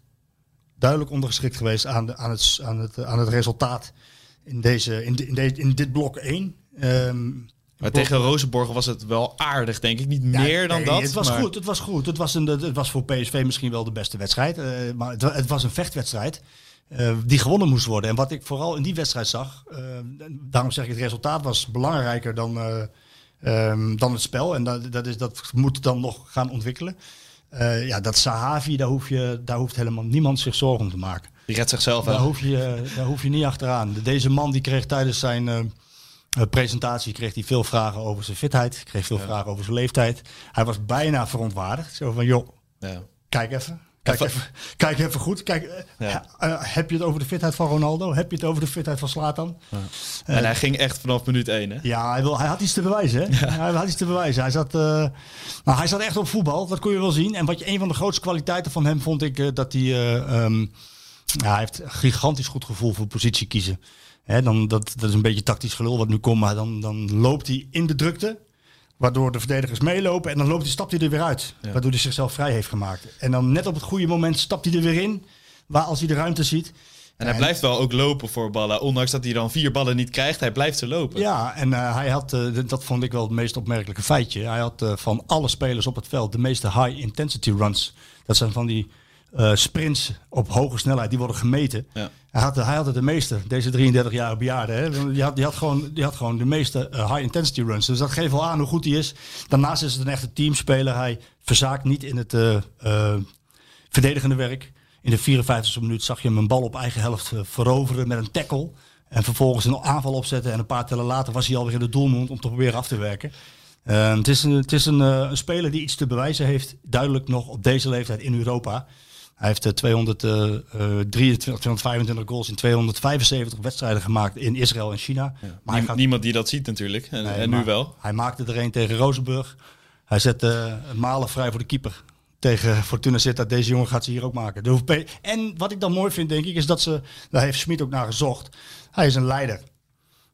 Duidelijk ondergeschikt geweest aan, de, aan, het, aan, het, aan het resultaat. In, deze, in, de- in, de- in dit blok 1. Ehm, Maar tegen Rozenborg was het wel aardig, denk ik. Niet ja, meer dan nee, dat. Het was maar- goed, het was goed. Het was, een, het was voor PSV misschien wel de beste wedstrijd. eh, maar het, wa- het was een vechtwedstrijd eh, die gewonnen moest worden. En wat ik vooral in die wedstrijd zag, eh, daarom zeg ik het resultaat was belangrijker dan, eh, ehm, dan het spel. En dat, dat, is, dat moet dan nog gaan ontwikkelen. Eh, ja, dat Sahavi, daar, hoef je, daar hoeft helemaal niemand zich zorgen om te maken. Die redt zichzelf Daar wel. hoef, je, daar hoef je niet achteraan. Deze man die kreeg tijdens zijn eh, eh, presentatie kreeg hij veel vragen over zijn fitheid. Kreeg veel vragen over zijn leeftijd. Hij was bijna verontwaardigd. Zo van, joh, Ja. kijk even. Kijk Even- kijk even goed. Kijk, eh, Ja. eh, heb je het over de fitheid van Ronaldo? Heb je het over de fitheid van Slatan? en hij ging echt vanaf minuut 1, hè? Ja, hij, wil, hij had iets te bewijzen. Hè? Hij had iets te bewijzen. Hij zat, eh, nou, hij zat echt op voetbal. Dat kon je wel zien. En wat je een van de grootste kwaliteiten van hem vond ik eh, dat hij. eh, ehm, ja, hij heeft een gigantisch goed gevoel voor positie kiezen. Hè, dan, dat, dat is een beetje tactisch gelul wat nu komt. Maar dan, dan loopt hij in de drukte. Waardoor de verdedigers meelopen. En dan loopt hij, stapt hij er weer uit. Waardoor hij zichzelf vrij heeft gemaakt. En dan net op het goede moment stapt hij er weer in. Waar als hij de ruimte ziet. En hij blijft wel ook lopen voor ballen. Ondanks dat hij dan vier ballen niet krijgt, hij blijft ze lopen. Ja, en eh, hij had, eh, dat vond ik wel het meest opmerkelijke feitje. Hij had eh, van alle spelers op het veld de meeste high intensity runs. Dat zijn van die eh, sprints op hoge snelheid, die worden gemeten. Ja. Hij, had, hij had het de meeste, deze 33 jaar bejaarde. Hè? Die, had, die, had gewoon, die had gewoon de meeste eh, high intensity runs. Dus dat geeft wel aan hoe goed hij is. Daarnaast is het een echte teamspeler. Hij verzaakt niet in het eh, verdedigende werk. In de 54e minuut zag je hem een bal op eigen helft veroveren met een tackle. En vervolgens een aanval opzetten en een paar tellen later was hij alweer in de doelmond om te proberen af te werken. Het is, een, het is een, een speler die iets te bewijzen heeft, duidelijk nog op deze leeftijd in Europa. Hij heeft eh, 223, 225 goals in 275 wedstrijden gemaakt in Israël en China. Maar hij Nie- gaat Niemand die dat ziet natuurlijk. En, Nee, en nu wel. Hij maakte er een tegen Rozenburg. Hij zette Malen vrij voor de keeper. Tegen Fortuna Sittard. Deze jongen gaat ze hier ook maken. De En wat ik dan mooi vind, denk ik, is dat ze... Daar heeft Smit ook naar gezocht. Hij is een leider.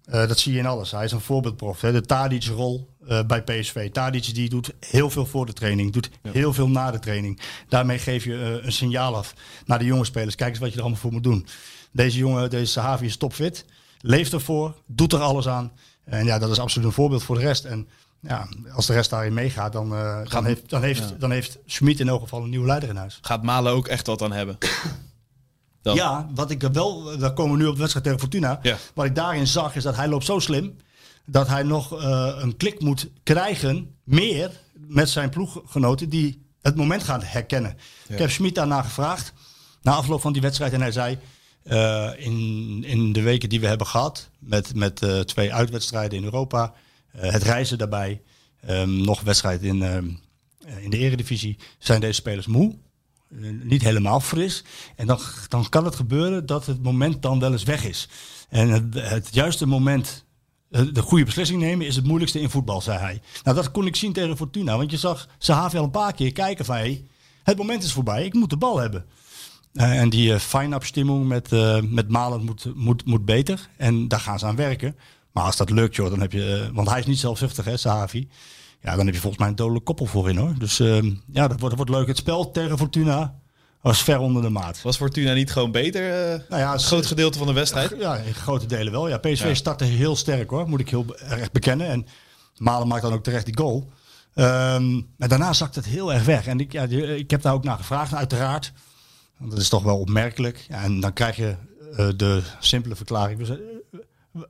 Eh, dat zie je in alles. Hij is een voorbeeldprof. Hè. De Tadic-rol eh, bij PSV. Tadic die doet heel veel voor de training. Doet heel veel na de training. Daarmee geef je eh, een signaal af naar de jonge spelers. Kijk eens wat je er allemaal voor moet doen. Deze jongen, deze Sahavi is topfit. Leeft ervoor. Doet er alles aan. En ja, dat is absoluut een voorbeeld voor de rest. En ja, als de rest daarin meegaat, dan, dan, heeft, dan, heeft, dan heeft Schmid in elk geval een nieuwe leider in huis. Gaat Malen ook echt wat aan hebben. Dan. Ja, wat ik er wel, daar komen we nu op de wedstrijd tegen Fortuna. Ja. Wat ik daarin zag, is dat hij loopt zo slim dat hij nog eh, een klik moet krijgen, meer met zijn ploeggenoten die het moment gaan herkennen. Ik heb Schmid daarna gevraagd, na afloop van die wedstrijd, en hij zei. eh, in, in de weken die we hebben gehad, met, met eh, twee uitwedstrijden in Europa, het reizen daarbij, ehm, nog wedstrijd in, ehm, eh, in de eredivisie, zijn deze spelers moe. Eh, niet helemaal fris. En dan, dan kan het gebeuren dat het moment dan wel eens weg is. En het, het juiste moment, eh, de goede beslissing nemen, is het moeilijkste in voetbal, zei hij. Nou, dat kon ik zien tegen Fortuna. Want je zag Sahavi al een paar keer kijken van... Hey, het moment is voorbij, ik moet de bal hebben. Eh, en die uh, fine-up-stimmung met, eh, met Malen moet, moet, moet beter. En daar gaan ze aan werken. Maar als dat lukt, joh, dan heb je... want hij is niet zelfzuchtig, hè, Sahavi. Ja, dan heb je volgens mij een dodelijk koppel voorin, hoor. Dus eh, ja, dat wordt, dat wordt leuk. Het spel tegen Fortuna was ver onder de maat. Was Fortuna niet gewoon beter? eh Nou ja, een groot gedeelte van de wedstrijd. Ja, in grote delen wel. Ja, PSV Ja. startte heel sterk hoor, moet ik heel erg bekennen. En Malen maakt dan ook terecht die goal. Ehm maar daarna zakt het heel erg weg. En ik, ja, ik heb daar ook naar gevraagd, uiteraard. Want dat is toch wel opmerkelijk. Ja, en dan krijg je eh, de simpele verklaring. We zijn,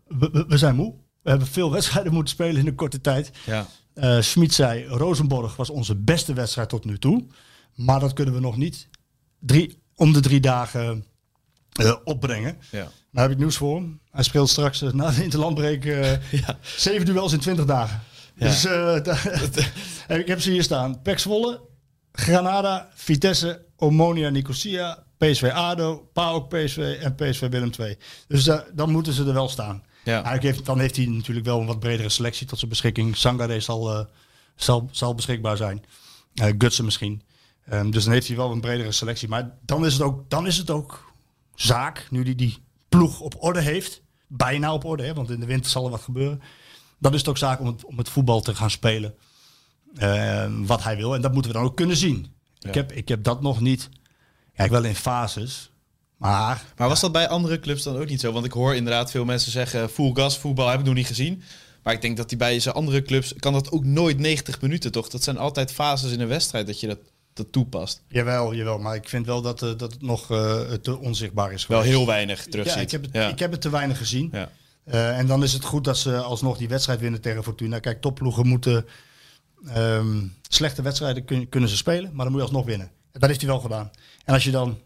we, we- we zijn moe. We hebben veel wedstrijden moeten spelen in een korte tijd. Ja. Eh Schmid zei, Rosenborg was onze beste wedstrijd tot nu toe. Maar dat kunnen we nog niet drie, om de drie dagen eh, opbrengen. Ja. Nou heb ik nieuws voor hem. Hij speelt straks eh, na de interlandbreek Ja. zeven duels in 20 dagen. Ja. Dus daar- ik heb ze hier staan. Pek Zwolle, Granada, Vitesse, Omonia, Nicosia, PSV ADO, PAOK PSV en PSV Willem II. Dus dan moeten ze er wel staan. Ja. Hij heeft, dan heeft hij natuurlijk wel een wat bredere selectie tot zijn beschikking. Sangare zal, eh, zal, zal beschikbaar zijn. Eh Gutsen misschien. Ehm, dus dan heeft hij wel een bredere selectie. Maar dan is het ook, dan is het ook zaak, nu hij die ploeg op orde heeft. Bijna op orde, hè, want in de winter zal er wat gebeuren. Dan is het ook zaak om het, om het voetbal te gaan spelen. eh, wat hij wil. En dat moeten we dan ook kunnen zien. Ik, heb, ik heb dat nog niet. Kijk, wel in fases. Maar Maar was dat bij andere clubs dan ook niet zo? Want ik hoor inderdaad veel mensen zeggen full gas, voetbal heb ik nog niet gezien. Maar ik denk dat die bij zijn andere clubs kan dat ook nooit 90 minuten toch? Dat zijn altijd fases in een wedstrijd dat je dat, dat toepast. Jawel, jawel. Maar ik vind wel dat, eh, dat het nog eh, te onzichtbaar is Wel heel weinig terugziet. Ja, ik heb, het, Ja. ik heb het te weinig gezien. Ja. Eh, en dan is het goed dat ze alsnog die wedstrijd winnen tegen Fortuna. Kijk, topploegen moeten ehm, slechte wedstrijden kun- kunnen ze spelen, maar dan moet je alsnog winnen. En dat heeft hij wel gedaan. En als je dan,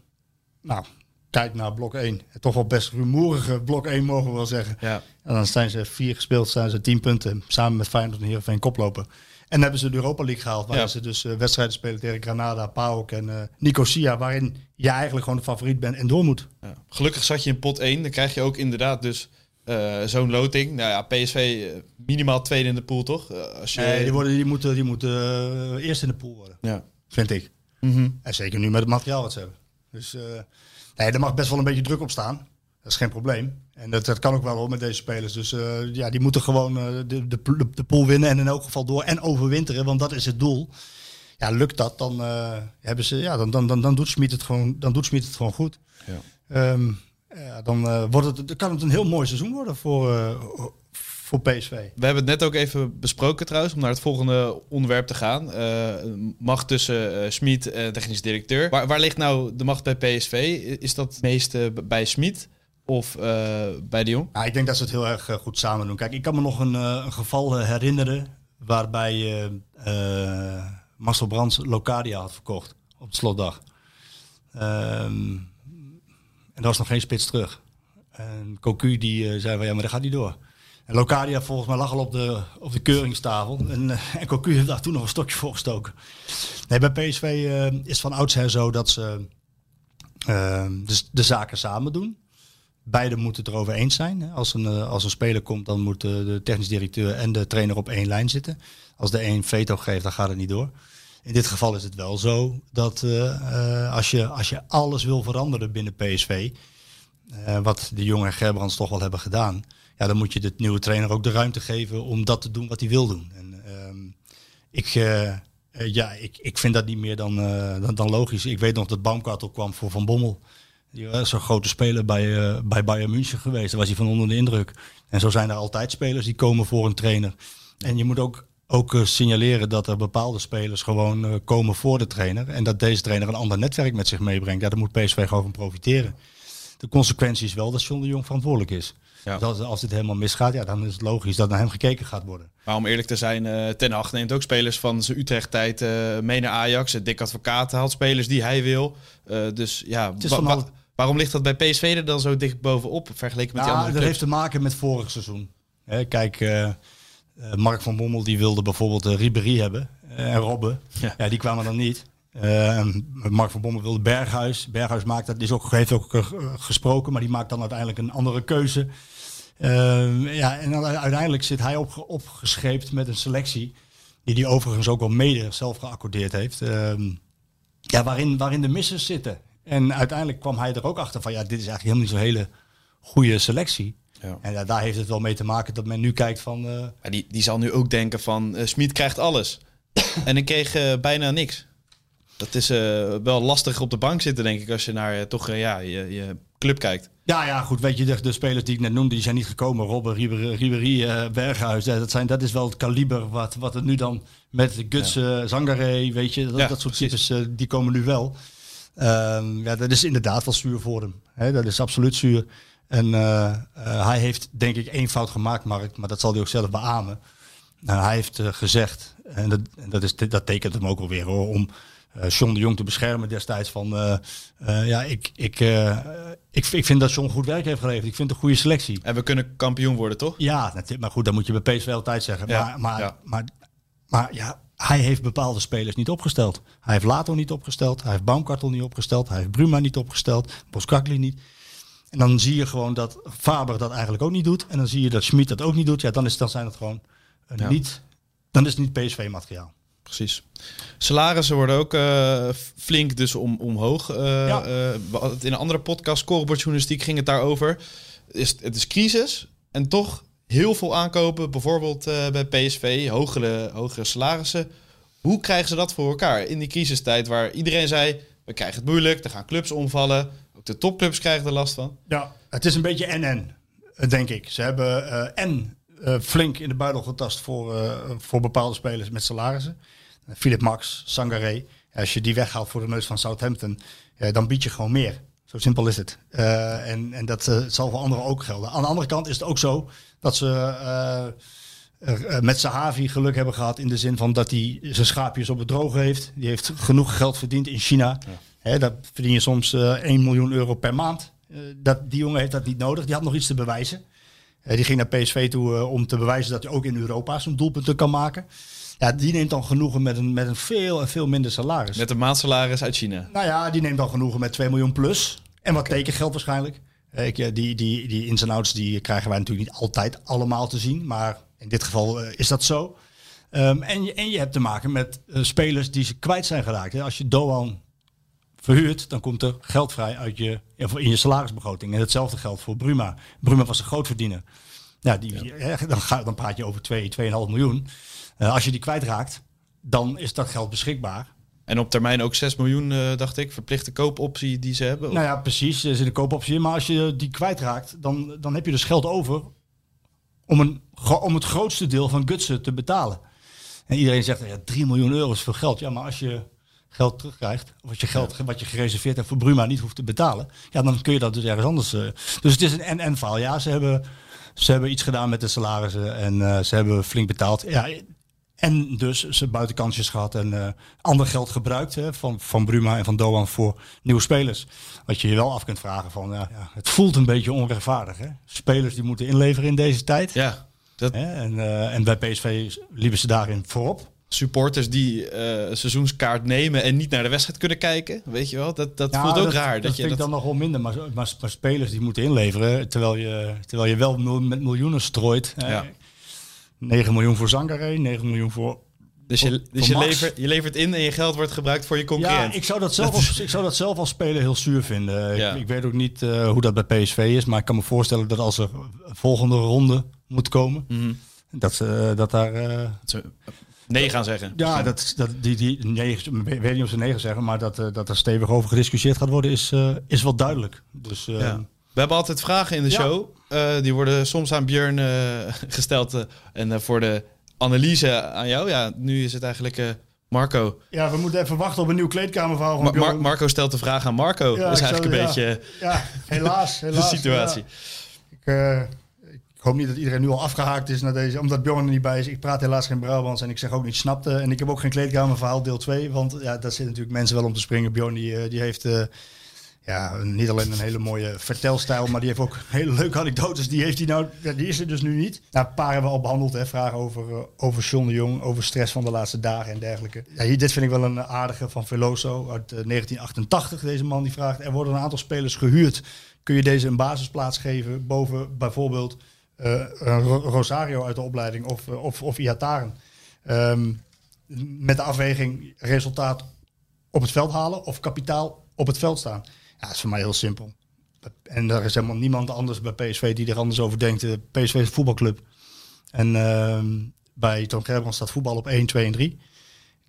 nou, kijkt naar blok 1, toch wel best rumoerige blok 1 mogen we wel zeggen. Ja. En dan zijn ze vier gespeeld, zijn ze tien punten, samen met Feyenoord en Heerenveen koplopen. En hebben ze de Europa League gehaald, waar Ja. ze dus eh, wedstrijden spelen tegen Granada, PAOK en eh Nicosia, waarin je eigenlijk gewoon de favoriet bent en door moet. Ja. Gelukkig zat je in pot 1. Dan krijg je ook inderdaad dus eh, zo'n loting. Nou ja, PSV minimaal tweede in de pool toch? Als je... Nee, die, worden, die moeten, die moeten eerst in de pool worden, Ja. vind ik. Mhm. En zeker nu met het materiaal wat ze hebben. Dus nee, er mag best wel een beetje druk op staan. Dat is geen probleem. En dat, dat kan ook wel hoor met deze spelers. Dus eh, ja, die moeten gewoon eh, de, de, de, pool winnen en in elk geval door en overwinteren, want dat is het doel. Ja, lukt dat, dan eh, hebben ze, ja, dan, dan, dan, dan doet Smit het gewoon, dan doet Smit het gewoon goed. Ja. Ehm, ja, dan wordt het, dan kan het een heel mooi seizoen worden voor, voor PSV. We hebben het net ook even besproken trouwens, om naar het volgende onderwerp te gaan. Eh, macht tussen eh Smit en technisch directeur. Waar, waar ligt nou de macht bij PSV? Is dat het meeste bij Smit of eh, bij de Jong? Ja, ik denk dat ze het heel erg goed samen doen. Kijk, ik kan me nog een, een geval herinneren waarbij Marcel Brands Locadia had verkocht op de slotdag. Ehm, en er was nog geen spits terug. En Cocu die zei van ja, maar dat gaat niet door. En volgens mij lag al op de, op de keuringstafel. En, eh, en Cocu heeft daar toen nog een stokje voor gestoken. Nee, bij PSV eh, is van oudsher zo dat ze eh, de, de zaken samen doen. Beiden moeten het erover eens zijn. Als een, als een speler komt, dan moeten de technisch directeur en de trainer op één lijn zitten. Als de een veto geeft, dan gaat het niet door. In dit geval is het wel zo dat als, je, als je alles wil veranderen binnen PSV, wat de jonge Gerbrands toch wel hebben gedaan, ja, dan moet je de nieuwe trainer ook de ruimte geven om dat te doen wat hij wil doen. En, ehm, ik, eh, eh, ja, ik, ik vind dat niet meer dan, eh, dan, dan logisch. Ik weet nog dat Baumgartel kwam voor Van Bommel. Die was zo'n grote speler bij, bij Bayern München geweest. Daar was hij van onder de indruk. En zo zijn er altijd spelers die komen voor een trainer. En je moet ook, ook signaleren dat er bepaalde spelers gewoon komen voor de trainer. En dat deze trainer een ander netwerk met zich meebrengt. Ja, daar moet PSV gewoon van profiteren. De consequentie is wel dat John de Jong verantwoordelijk is. Ja. Dus als, als dit helemaal misgaat, ja, dan is het logisch dat naar hem gekeken gaat worden. Maar om eerlijk te zijn, eh, Ten Hag neemt ook spelers van zijn Utrecht-tijd eh, mee naar Ajax. Dik Advocaat haalt spelers die hij wil. Eh, dus ja, is wa- van wa- al- waarom ligt dat bij PSV er dan zo dicht bovenop vergeleken met die Ja, andere dat clubs? heeft te maken met vorig seizoen. Hè, kijk, Mark van Bommel die wilde bijvoorbeeld uh, Ribéry hebben en Robben. Ja. Ja. die kwamen dan niet. Eh, en Mark van Bommel wilde Berghuis. Berghuis maakt dat, is ook, heeft ook gesproken, maar die maakt dan uiteindelijk een andere keuze. Eh, ja, en dan uiteindelijk zit hij op, opgescheept met een selectie. Die hij overigens ook wel mede zelf geaccordeerd heeft. Ehm, ja, waarin, waarin de missers zitten. En uiteindelijk kwam hij er ook achter van ja, dit is eigenlijk helemaal niet zo'n hele goede selectie. Ja. En ja, daar heeft het wel mee te maken dat men nu kijkt van... eh, die, die zal nu ook denken van, eh Smit krijgt alles. en ik kreeg eh, bijna niks. Dat is wel lastig op de bank zitten, denk ik, als je naar toch ja, je, je club kijkt. ja, ja, goed, weet je, de, de spelers die ik net noemde, die zijn niet gekomen. Robben, Ribéry, Ribéry, eh, Berghuis, dat, zijn, dat is wel het kaliber wat, wat er nu dan met Guts, eh, Zangaré, weet je, dat, Ja, dat soort precies. types, eh, die komen nu wel. Ehm, ja, dat is inderdaad wel zuur voor hem. Hè, dat is absoluut zuur. En eh, hij heeft denk ik één fout gemaakt, Mark, maar dat zal hij ook zelf beamen. Nou, hij heeft gezegd, en dat, en dat, is, dat tekent hem ook alweer hoor, om John de Jong te beschermen destijds van, eh, eh, ja, ik, ik, eh, ik, ik vind dat John goed werk heeft geleverd. Ik vind het een goede selectie. En we kunnen kampioen worden, toch? Ja, maar goed, dat moet je bij PSV altijd zeggen. Ja, maar, maar, ja. maar, maar ja, hij heeft bepaalde spelers niet opgesteld. Hij heeft Lato niet opgesteld, hij heeft Baumkartel niet opgesteld, hij heeft Bruma niet opgesteld, Boskakli niet. En dan zie je gewoon dat Faber dat eigenlijk ook niet doet. En dan zie je dat Schmid dat ook niet doet. Ja, dan, is, dan zijn het gewoon eh, Ja. niet, dan is het niet PSV-materiaal. Precies. Salarissen worden ook eh, flink dus om, omhoog. Eh, Ja. eh, in een andere podcast, Scorebordjournalistiek, ging het daarover. Is, het is crisis en toch heel veel aankopen, bijvoorbeeld bij PSV, hogere, hogere salarissen. Hoe krijgen ze dat voor elkaar in die crisistijd waar iedereen zei, we krijgen het moeilijk, er gaan clubs omvallen. Ook de topclubs krijgen er last van. Ja, het is een beetje en-en, denk ik. Ze hebben en flink in de buidel getast voor, voor bepaalde spelers met salarissen. Philip Max, Sangaré. Als je die weghaalt voor de neus van Southampton, eh, dan bied je gewoon meer. Zo simpel is het. Eh, en en dat eh, zal voor anderen ook gelden. Aan de andere kant is het ook zo dat ze eh, met Sahavi geluk hebben gehad in de zin van dat hij zijn schaapjes op het droge heeft. Die heeft genoeg geld verdiend in China. Hè, daar verdien je soms eh 1 miljoen euro per maand. Dat, die jongen heeft dat niet nodig. Die had nog iets te bewijzen. Die ging naar PSV toe om te bewijzen dat hij ook in Europa zijn doelpunten kan maken. Ja, die neemt dan genoegen met een, met een veel en veel minder salaris. Met een maandsalaris uit China. Nou ja, die neemt dan genoegen met 2 miljoen plus. En wat tekengeld waarschijnlijk. Eh, Ik, die, die, die ins en outs die krijgen wij natuurlijk niet altijd allemaal te zien. Maar in dit geval eh, is dat zo. Ehm, en, je, en je hebt te maken met eh, spelers die ze kwijt zijn geraakt. Als je Doan verhuurt, dan komt er geld vrij uit je, ja, in je salarisbegroting. En hetzelfde geldt voor Bruma. Bruma was een grootverdiener. Ja, die, eh, dan, ga, dan praat je over 2, 2,5 miljoen. Eh, als je die kwijtraakt, dan is dat geld beschikbaar. En op termijn ook 6 miljoen, eh, dacht ik, verplichte koopoptie die ze hebben. Nou ja, precies. Er zit een koopoptie in. Maar als je die kwijtraakt, dan, dan heb je dus geld over om, een, om het grootste deel van Gutsen te betalen. En iedereen zegt, ja, 3 miljoen euro is veel geld. Ja, maar als je geld terugkrijgt, of als je geld wat je gereserveerd hebt voor Bruma niet hoeft te betalen, ja, dan kun je dat dus ergens anders. eh. Dus het is een en-en verhaal. Ja, ze hebben, ze hebben iets gedaan met de salarissen en ze hebben flink betaald. Ja, En dus ze buitenkansjes gehad en eh, ander geld gebruikt hè, van, van Bruma en van Doan voor nieuwe spelers. Wat je je wel af kunt vragen van, ja, ja, het voelt een beetje onrechtvaardig. Hè? Spelers die moeten inleveren in deze tijd. Ja, dat Hè? En, eh, en bij PSV liepen ze daarin voorop. supporters die een seizoenskaart nemen en niet naar de wedstrijd kunnen kijken, weet je wel, dat, dat Ja, voelt ook raar. Dat, Dat, je vind ik dan nog wel minder. Maar, maar, maar spelers die moeten inleveren, terwijl je, terwijl je wel met miljoenen strooit. Ja. 9 miljoen voor Zangaré, 9 miljoen voor... dus je, dus je, levert, je levert in en je geld wordt gebruikt voor je Ja, concurrent. ik zou dat zelf als, ik zou dat zelf als speler heel zuur vinden. Ja. Ik, ik weet ook niet eh, hoe dat bij PSV is, maar ik kan me voorstellen dat als er een volgende ronde moet komen, Mhm. dat, eh, dat daar... Dat ze nee gaan zeggen. ja, dat, dat, die, die negen, ik weet niet of ze negen zeggen, maar dat, dat er stevig over gediscussieerd gaat worden, is, is wel duidelijk. Dus eh, Ja. We hebben altijd vragen in de Ja. show. Eh, die worden soms aan Björn eh, gesteld. eh, en voor de analyse aan jou. Ja, nu is het eigenlijk Marco. ja, we moeten even wachten op een nieuw kleedkamerverhaal van Ma- Bjorn. Mar- Marco stelt de vraag aan Marco. Ja, dat is eigenlijk zou- een beetje Ja, helaas, de helaas. situatie. ja. Ik, ik hoop niet dat iedereen nu al afgehaakt is naar deze, omdat Bjorn er niet bij is. Ik praat helaas geen Brabants en ik zeg ook niet snapte. En ik heb ook geen kleedkamerverhaal deel 2, want ja, daar zitten natuurlijk mensen wel om te springen. Bjorn die, die heeft ja, niet alleen een hele mooie vertelstijl, maar die heeft ook hele leuke anekdotes. Die, heeft hij nou, die is er dus nu niet. Nou, een paar hebben we al behandeld, hè. vragen over, eh, over John de Jong, over stress van de laatste dagen en dergelijke. Ja, hier, dit vind ik wel een aardige van Veloso uit eh, 1988. Deze man die vraagt, er worden een aantal spelers gehuurd. Kun je deze een basisplaats geven boven bijvoorbeeld eh, Rosario uit de opleiding of, eh, of, of Iataren? Ehm, met de afweging resultaat op het veld halen of kapitaal op het veld staan. Ja, is voor mij heel simpel. En er is helemaal niemand anders bij PSV die er anders over denkt. De PSV is voetbalclub. En ehm, bij Toon Gerbrand staat voetbal op 1, 2 en 3.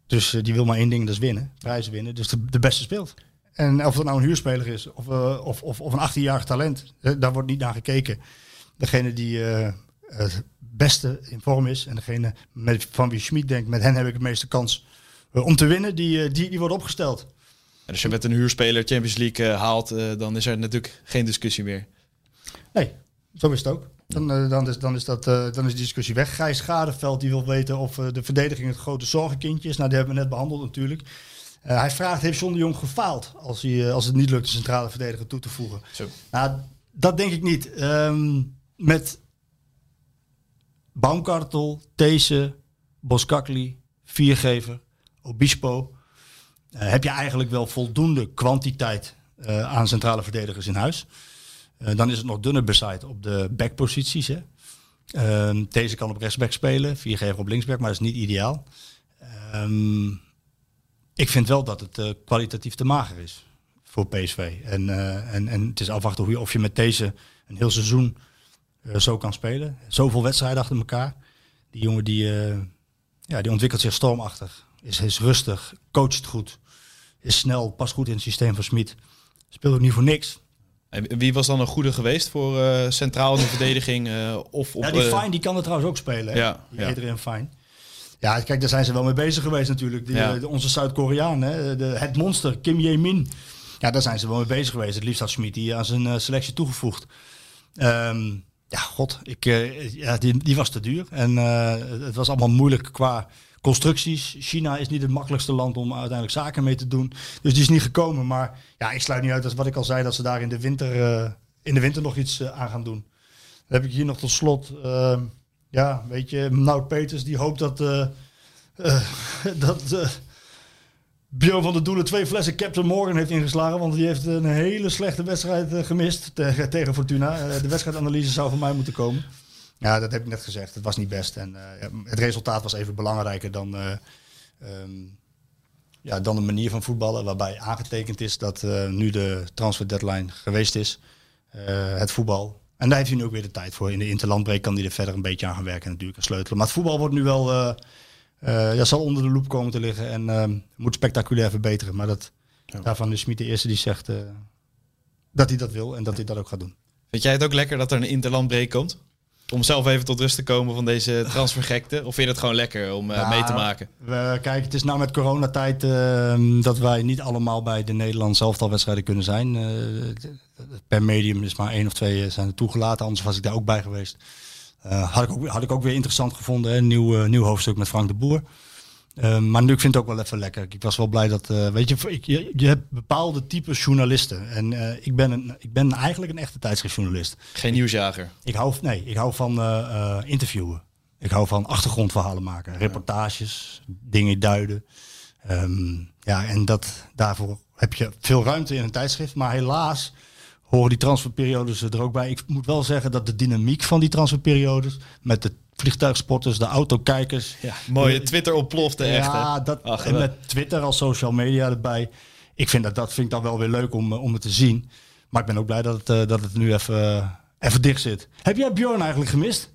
Dus eh, die wil maar één ding, dat is winnen. Prijzen winnen. Dus de, beste speelt. En of dat nou een huurspeler is of, eh, of, of, of een 18-jarig talent, eh, daar wordt niet naar gekeken. Degene die eh, het beste in vorm is en degene met, van wie Schmid denkt, met hen heb ik de meeste kans eh, om te winnen, die, eh, die, die wordt opgesteld. En als je met een huurspeler Champions League eh, haalt, eh, dan is er natuurlijk geen discussie meer. Nee, zo is het ook. Dan, eh, dan, is, dan, is dat, dan is die discussie weg. Gijs Schadeveld die wil weten of de verdediging het grote zorgenkindje is. Nou, die hebben we net behandeld natuurlijk. Hij vraagt, heeft John de Jong gefaald als, hij, als het niet lukt de centrale verdediger toe te voegen? Zo. Nou, dat denk ik niet. Ehm, met Baumkartel, These, Boskakli, Viergever, Obispo... eh, heb je eigenlijk wel voldoende kwantiteit eh, aan centrale verdedigers in huis. Eh, dan is het nog dunner bezaaid op de backposities. Hè. Ehm, deze kan op rechtsback spelen, Viergever op linksback, maar dat is niet ideaal. Ehm, ik vind wel dat het kwalitatief te mager is voor PSV. En, en, en het is afwachten hoe je, of je met deze een heel seizoen zo kan spelen. Zoveel wedstrijden achter elkaar. Die jongen die, ja, die ontwikkelt zich stormachtig. Is, is rustig, coacht goed. Is snel, past goed in het systeem van Smit. Speelt ook niet voor niks. En wie was dan een goede geweest voor eh, centraal in de verdediging? eh, of op, Ja, die eh, Fine die kan het trouwens ook spelen. Ja, ja. Adrian Fine. Ja, kijk, daar zijn ze wel mee bezig geweest natuurlijk. Die, Ja. onze Zuid-Koreaan, het monster, Kim Jae-min. Ja, daar zijn ze wel mee bezig geweest. Het liefst had Schmid die aan zijn selectie toegevoegd. Ehm, ja, god, ik, ja, die, die was te duur. En het was allemaal moeilijk qua constructies. China is niet het makkelijkste land om uiteindelijk zaken mee te doen. Dus die is niet gekomen. Maar ja, ik sluit niet uit, dat wat ik al zei, dat ze daar in de winter, eh, in de winter nog iets eh, aan gaan doen. Dan heb ik hier nog tot slot, eh, ja, weet je, Nout Peters die hoopt dat, eh, dat Björn van der Doelen twee flessen Captain Morgan heeft ingeslagen. Want die heeft een hele slechte wedstrijd gemist tegen, Fortuna. De wedstrijdanalyse zou van mij moeten komen. Ja, dat heb ik net gezegd. Het was niet best. En eh, het resultaat was even belangrijker dan, eh, ehm, ja, dan de manier van voetballen. Waarbij aangetekend is dat eh, nu de transfer deadline geweest is. Het voetbal. En daar heeft hij nu ook weer de tijd voor. In de interlandbreek kan hij er verder een beetje aan gaan werken natuurlijk en sleutelen. Maar het voetbal wordt nu wel, eh, ja, zal onder de loep komen te liggen en ehm, moet spectaculair verbeteren. Maar dat, daarvan is Smit de eerste die zegt dat hij dat wil en dat hij dat ook gaat doen. Vind jij het ook lekker dat er een interlandbreek komt? Om zelf even tot rust te komen van deze transfergekte? Of vind je het gewoon lekker om eh, mee te maken? We, kijk, het is nou met coronatijd ehm, dat wij niet allemaal bij de Nederlandse elftalwedstrijden kunnen zijn. Eh, per medium is maar één of twee eh, zijn er toegelaten, anders was ik daar ook bij geweest. Had, ik ook, had ik ook weer interessant gevonden. Hè? Nieuw, nieuw hoofdstuk met Frank de Boer. Eh, maar nu ik vind het ook wel even lekker. Ik was wel blij dat, eh, weet je, ik, je, je hebt bepaalde types journalisten. En eh, ik, ben een, ik ben eigenlijk een echte tijdschriftjournalist. Geen nieuwsjager. Ik hou, nee, ik hou van interviewen. Ik hou van achtergrondverhalen maken, reportages, dingen duiden. Ehm, ja, en dat, daarvoor heb je veel ruimte in een tijdschrift. Maar helaas horen die transferperiodes er ook bij. Ik moet wel zeggen dat de dynamiek van die transferperiodes met de vliegtuigsporters, de autokijkers. Ja, mooie Twitter ontplofte echt. Ja, dat, Ach, en met Twitter als social media erbij. Ik vind dat, dat vind ik dan wel weer leuk om, eh, om het te zien. Maar ik ben ook blij dat het, eh, dat het nu even, eh, even dicht zit. Heb jij Bjorn eigenlijk gemist?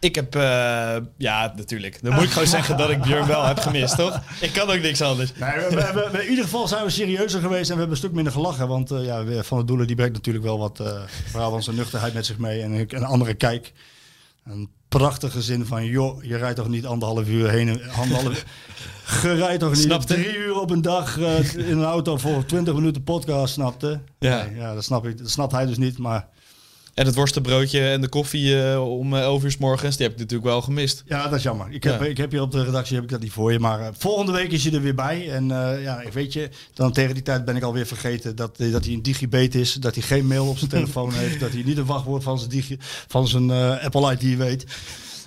Ik heb, eh, ja, natuurlijk. Dan moet ik gewoon zeggen dat ik Björn wel heb gemist, toch? Ik kan ook niks anders. Nee, we, we- we- we- in ieder geval zijn we serieuzer geweest en we hebben een stuk minder gelachen. Want eh, ja, Van de Doelen die brengt natuurlijk wel wat uh, Brabantse nuchterheid met zich mee. En een, andere kijk. Een prachtige zin van, joh, je rijdt toch niet anderhalf uur heen. en- Anderhalf, je rijdt toch niet Snapte? drie uur op een dag eh, in een auto voor 20 minuten podcast, snapte? Ja. Nee, ja dat, snap ik, dat snapt hij dus niet. Maar En het worstenbroodje en de koffie eh, om eh, 11 uur s morgens, die heb ik natuurlijk wel gemist. Ja, dat is jammer. Ik heb, Ja. ik heb hier op de redactie heb ik dat niet voor je. Maar eh, volgende week is je er weer bij. En eh, ja, ik weet je, dan tegen die tijd ben ik alweer vergeten dat, eh, dat hij een digibet is. Dat hij geen mail op zijn telefoon heeft. Dat hij niet een wachtwoord van zijn, digi, van zijn eh, Apple ID weet.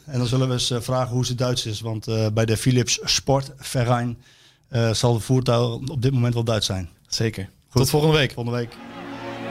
En dan zullen we eens eh, vragen hoe ze Duits is. Want eh, bij de Philips Sportverein eh zal het voertuig op dit moment wel Duits zijn. Zeker. Tot volgende week. Volgende week.